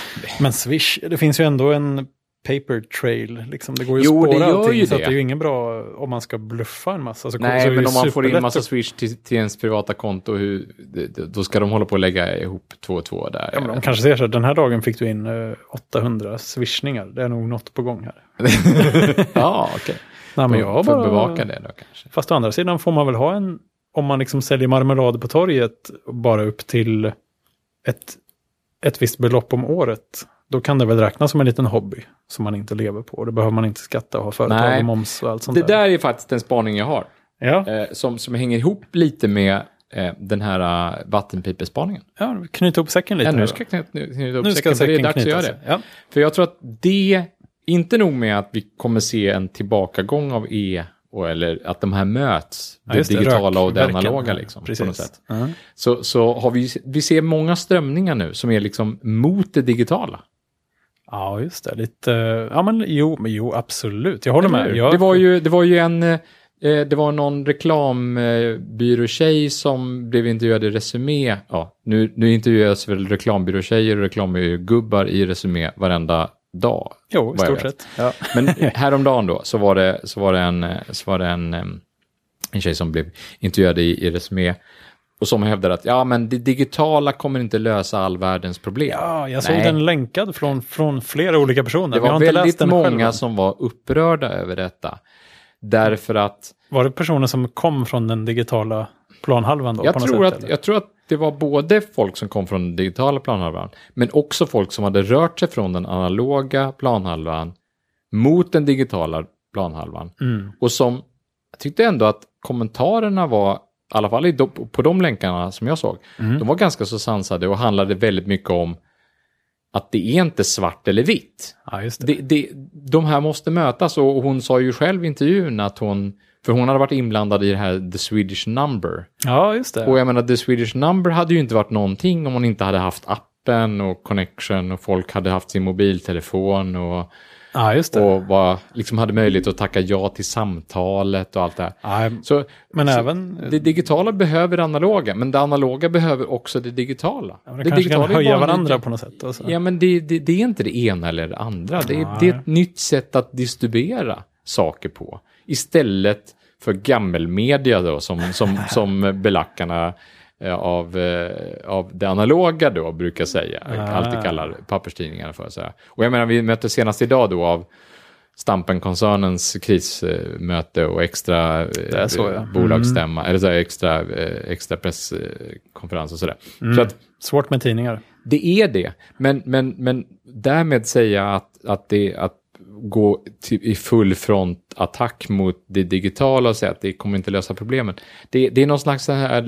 Men Swish, det finns ju ändå en paper trail. Liksom. Det går ju Jo, att spåra allting. ju så att det. det är ju ingen bra om man ska bluffa en massa. Så nej, men om man får in superlätt massa swish till, till ens privata konto, hur, då ska de hålla på att lägga ihop två och två där. Ja, men de kanske ser så här, den här dagen fick du in eh, 800 swishningar. Det är nog något på gång här. *laughs* ja, okej. Nej, men jag Får bara... bevaka det då kanske. Fast å andra sidan får man väl ha en, om man liksom säljer marmelad på torget bara upp till ett, ett visst belopp om året. Då kan det väl räknas som en liten hobby som man inte lever på. Då behöver man inte skatta och ha företag Nej. och moms och allt sånt Det där är faktiskt en spaning jag har. Ja, Eh, som, som hänger ihop lite med eh, den här uh, vattenpipespaningen. ja knyta ihop säcken lite. Ja, nu ska jag knyta, knyta ihop nu ska säcken, för det är säcken dags att göra det. Ja. För jag tror att det, inte nog med att vi kommer se en tillbakagång av E, och, eller att de här möts, Ja, det det, digitala och det analoga liksom, Precis. på något sätt. Ja. Så, så har vi, vi ser många strömningar nu som är liksom mot det digitala. Ja, just det. Lite, ja men jo, men jo absolut. Jag håller Eller med. Jag, Det, var ju, det var ju en... eh, Det var någon reklambyråtjej som blev intervjuad i Resumé. Ja, nu, nu intervjuas väl reklambyråtjejer och reklambyrågubbar i Resumé varenda dag. Jo, i stort sett. Ja. *laughs* Men häromdagen då så var det, så var det, en, så var det en, eh, en tjej som blev intervjuad i, i Resumé och som hävdade att ja, men det digitala kommer inte lösa all världens problem. Ja, jag såg Nej. den länkad från, från flera olika personer. Det var väldigt många som var upprörda över detta. Därför att Var det personer som kom från den digitala planhalvan då? jag tror, sätt, att, eller? jag tror att det var både folk som kom från den digitala planhalvan, men också folk som hade rört sig från den analoga planhalvan mot den digitala planhalvan. Mm. Och som, jag tyckte ändå att kommentarerna var, i alla fall på de länkarna som jag såg, Mm. de var ganska så sansade och handlade väldigt mycket om att det är inte svart eller vitt. Ja, det. Det, det, de här måste mötas och hon sa ju själv i intervjun att hon, för hon hade varit inblandad i det här The Swedish Number. Ja, just det. Och jag menar, The Swedish Number hade ju inte varit någonting om hon inte hade haft appen och connection och folk hade haft sin mobiltelefon och, Ja, just det. och var, liksom hade möjlighet att tacka ja till samtalet och allt det här. Ja, Så, men så även... det digitala behöver det analoga, men det analoga behöver också det digitala. Ja, det, kan digitala är höja varandra på något sätt. Alltså. Ja, men det, det, det är inte det ena eller det andra. Det är, Nej. det är ett nytt sätt att distribuera saker på. Istället för gammelmedia då, som, som, *laughs* som belackarna av, eh, av det analoga då brukar säga. Ah. Alltid kallar papperstidningarna för. Så här. Och jag menar, vi mötte senast idag då av Stampen-koncernens krismöte och extra eh, så, ja. Mm. bolagsstämma, eller så här, extra, eh, extra presskonferens och sådär. Mm. Så att Svårt med tidningar. det är det, men, men, men därmed säga att, att, det, att gå till, i full frontattack mot det digitala och säga att det kommer inte lösa problemen. Det, det är någon slags så här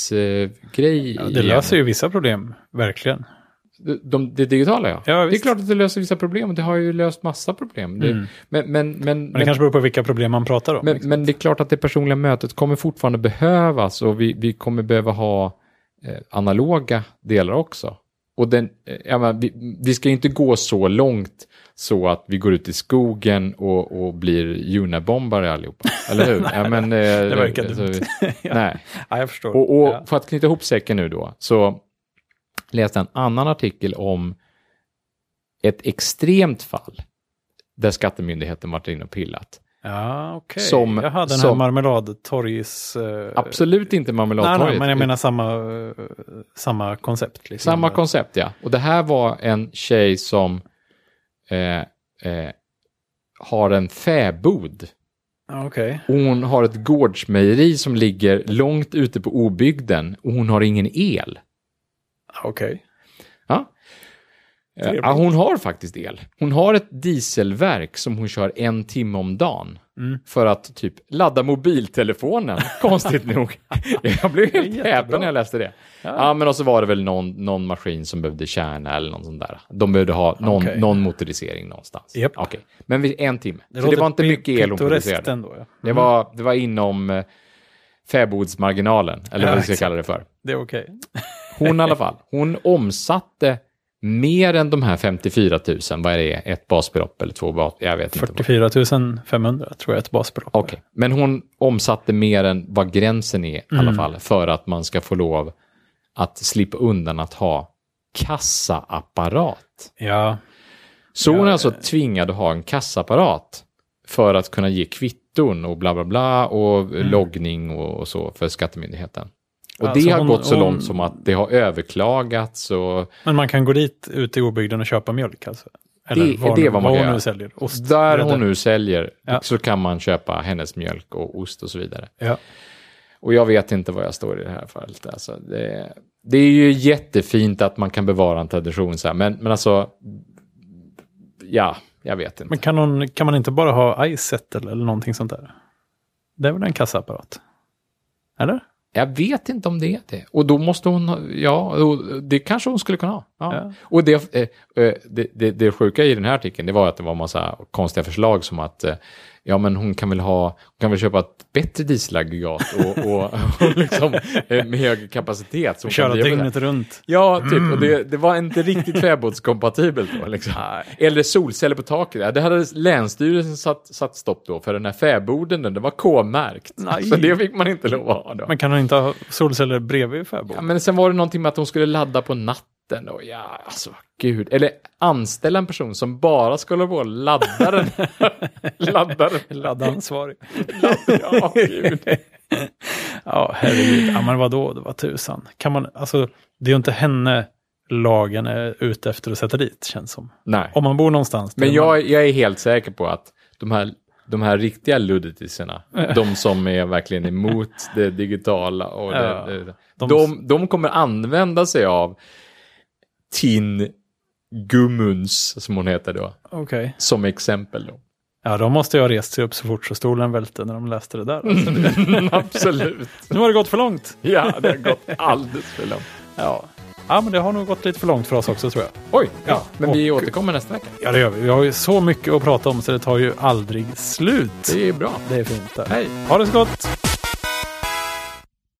ludditis-grej. Ja, det löser ju vissa problem, verkligen. de, det digitala ja. Ja, det är klart att det löser vissa problem och det har ju löst massa problem. Det, Mm. men, men, men, Men det kanske beror på vilka problem man pratar om. men, liksom. men det är klart att det personliga mötet kommer fortfarande behövas och vi, vi kommer behöva ha eh, analoga delar också. Och den, eh, menar, vi, vi ska inte gå så långt så att vi går ut i skogen och, och blir junabombare allihopa. Eller hur? *laughs* ja, men, eh, det verkar alltså, dumt. *laughs* ja. Nej. ja, jag förstår. Och, och ja. för att knyta ihop säcken nu då, så läste jag en annan artikel om ett extremt fall där skattemyndigheten varit inne och pillat. Ja, okej. Som- Jaha, den här som- marmeladtorgs... eh, Absolut inte Nej, marmeladtorget. nej, men jag menar samma, eh, samma koncept. Liksom. Samma koncept, ja. Och det här var en tjej som eh, eh, har en fäbod. Och hon har ett gårdsmejeri som ligger långt ute på obygden och hon har ingen el. Okej. Ja. Eh, Ja, hon har faktiskt el. Hon har ett dieselverk som hon kör en timme om dagen. Mm. För att typ ladda mobiltelefonen, *laughs* konstigt nog. Jag blev helt häpen när jag läste det. Ja. men och så var det väl någon, någon maskin som behövde kärna eller något sånt där. De behövde ha någon, Okej. någon motorisering någonstans. Japp. Okej. Men vid en timme. så det var inte mycket el hon producerade. ändå. Ja. Det, var, det var inom eh, fäbodsmarginalen, eller Ja, vad vi ska kalla det för. Det är okej. Hon i alla fall, hon omsatte mer än de här 54 000, vad är det, ett basbelopp eller två bas, jag vet inte. vad. 44 500 tror jag ett basbelopp. Okej, men hon omsatte mer än vad gränsen är i alla fall för att man ska få lov att slippa undan att ha kassaapparat. Ja, Så hon är alltså tvingad att ha en kassaapparat för att kunna ge kvitton och bla bla bla och loggning och, och så för skattemyndigheten. Och Alltså det har hon- gått så hon- långt som att det har överklagats och men man kan gå dit ute i obygden och köpa mjölk alltså? Eller Det- vad, det är vad man vad hon nu säljer. Ost, där hon nu säljer Ja. så kan man köpa hennes mjölk och ost och så vidare. Ja. Och jag vet inte vad jag står i det här fallet. Alltså, det, det är ju jättefint att man kan bevara en tradition så här, men, men alltså, ja, jag vet inte. Men kan, hon, kan man inte bara ha iSettle eller någonting sånt där? Det är väl en kassaapparat? Eller? Jag vet inte om det är det. Och då måste hon, ja, det kanske hon skulle kunna ha. Ja. Ja. Och det, eh, eh, det, det, det sjuka i den här artikeln, det var att det var en massa konstiga förslag som att, eh, ja men hon kan väl ha, hon kan väl köpa ett bättre dieselaggregat och, och, och *laughs* liksom eh, med högre kapacitet. Som Köra dygnet runt? Ja, typ. Och det, det var inte riktigt fäbodskompatibelt då. Liksom. Eller solceller på taket. Ja, det hade Länsstyrelsen satt, satt stopp då, för den här fäboden, den var K-märkt. Så det fick man inte lov att ha då. Men kan hon inte ha solceller bredvid fäbod? Ja, men sen var det någonting med att de skulle ladda på natten. Och ja, alltså gud. Eller anställa en person som bara skulle vara laddaren. *laughs* laddaren. Laddansvarig. Ja, gud. *laughs* Ja, herregud. Ja, men vadå, det var tusan. Kan man, alltså, det är ju inte henne lagen är ute efter att sätta dit, känns som. Nej. Om man bor någonstans. Men man, jag, jag är helt säker på att de här, de här riktiga ludditisarna, *laughs* de som är verkligen emot det digitala, och Ja, det, det, de- de, de kommer använda sig av Tin Gummuns, som hon heter då, Okej. som exempel. Då. Ja, de måste ju ha rest sig upp så fort så stolen välte när de läste det där. Alltså, det, *laughs* Absolut. nu har det gått för långt. Ja, det har gått alldeles för långt. Ja. ja, men det har nog gått lite för långt för oss också tror jag. Oj, ja, Ja, men vi återkommer nästa vecka. Ja, det gör vi. Vi har ju så mycket att prata om så det tar ju aldrig slut. Det är bra. Det är fint. Där. Hej. Ha det så gott!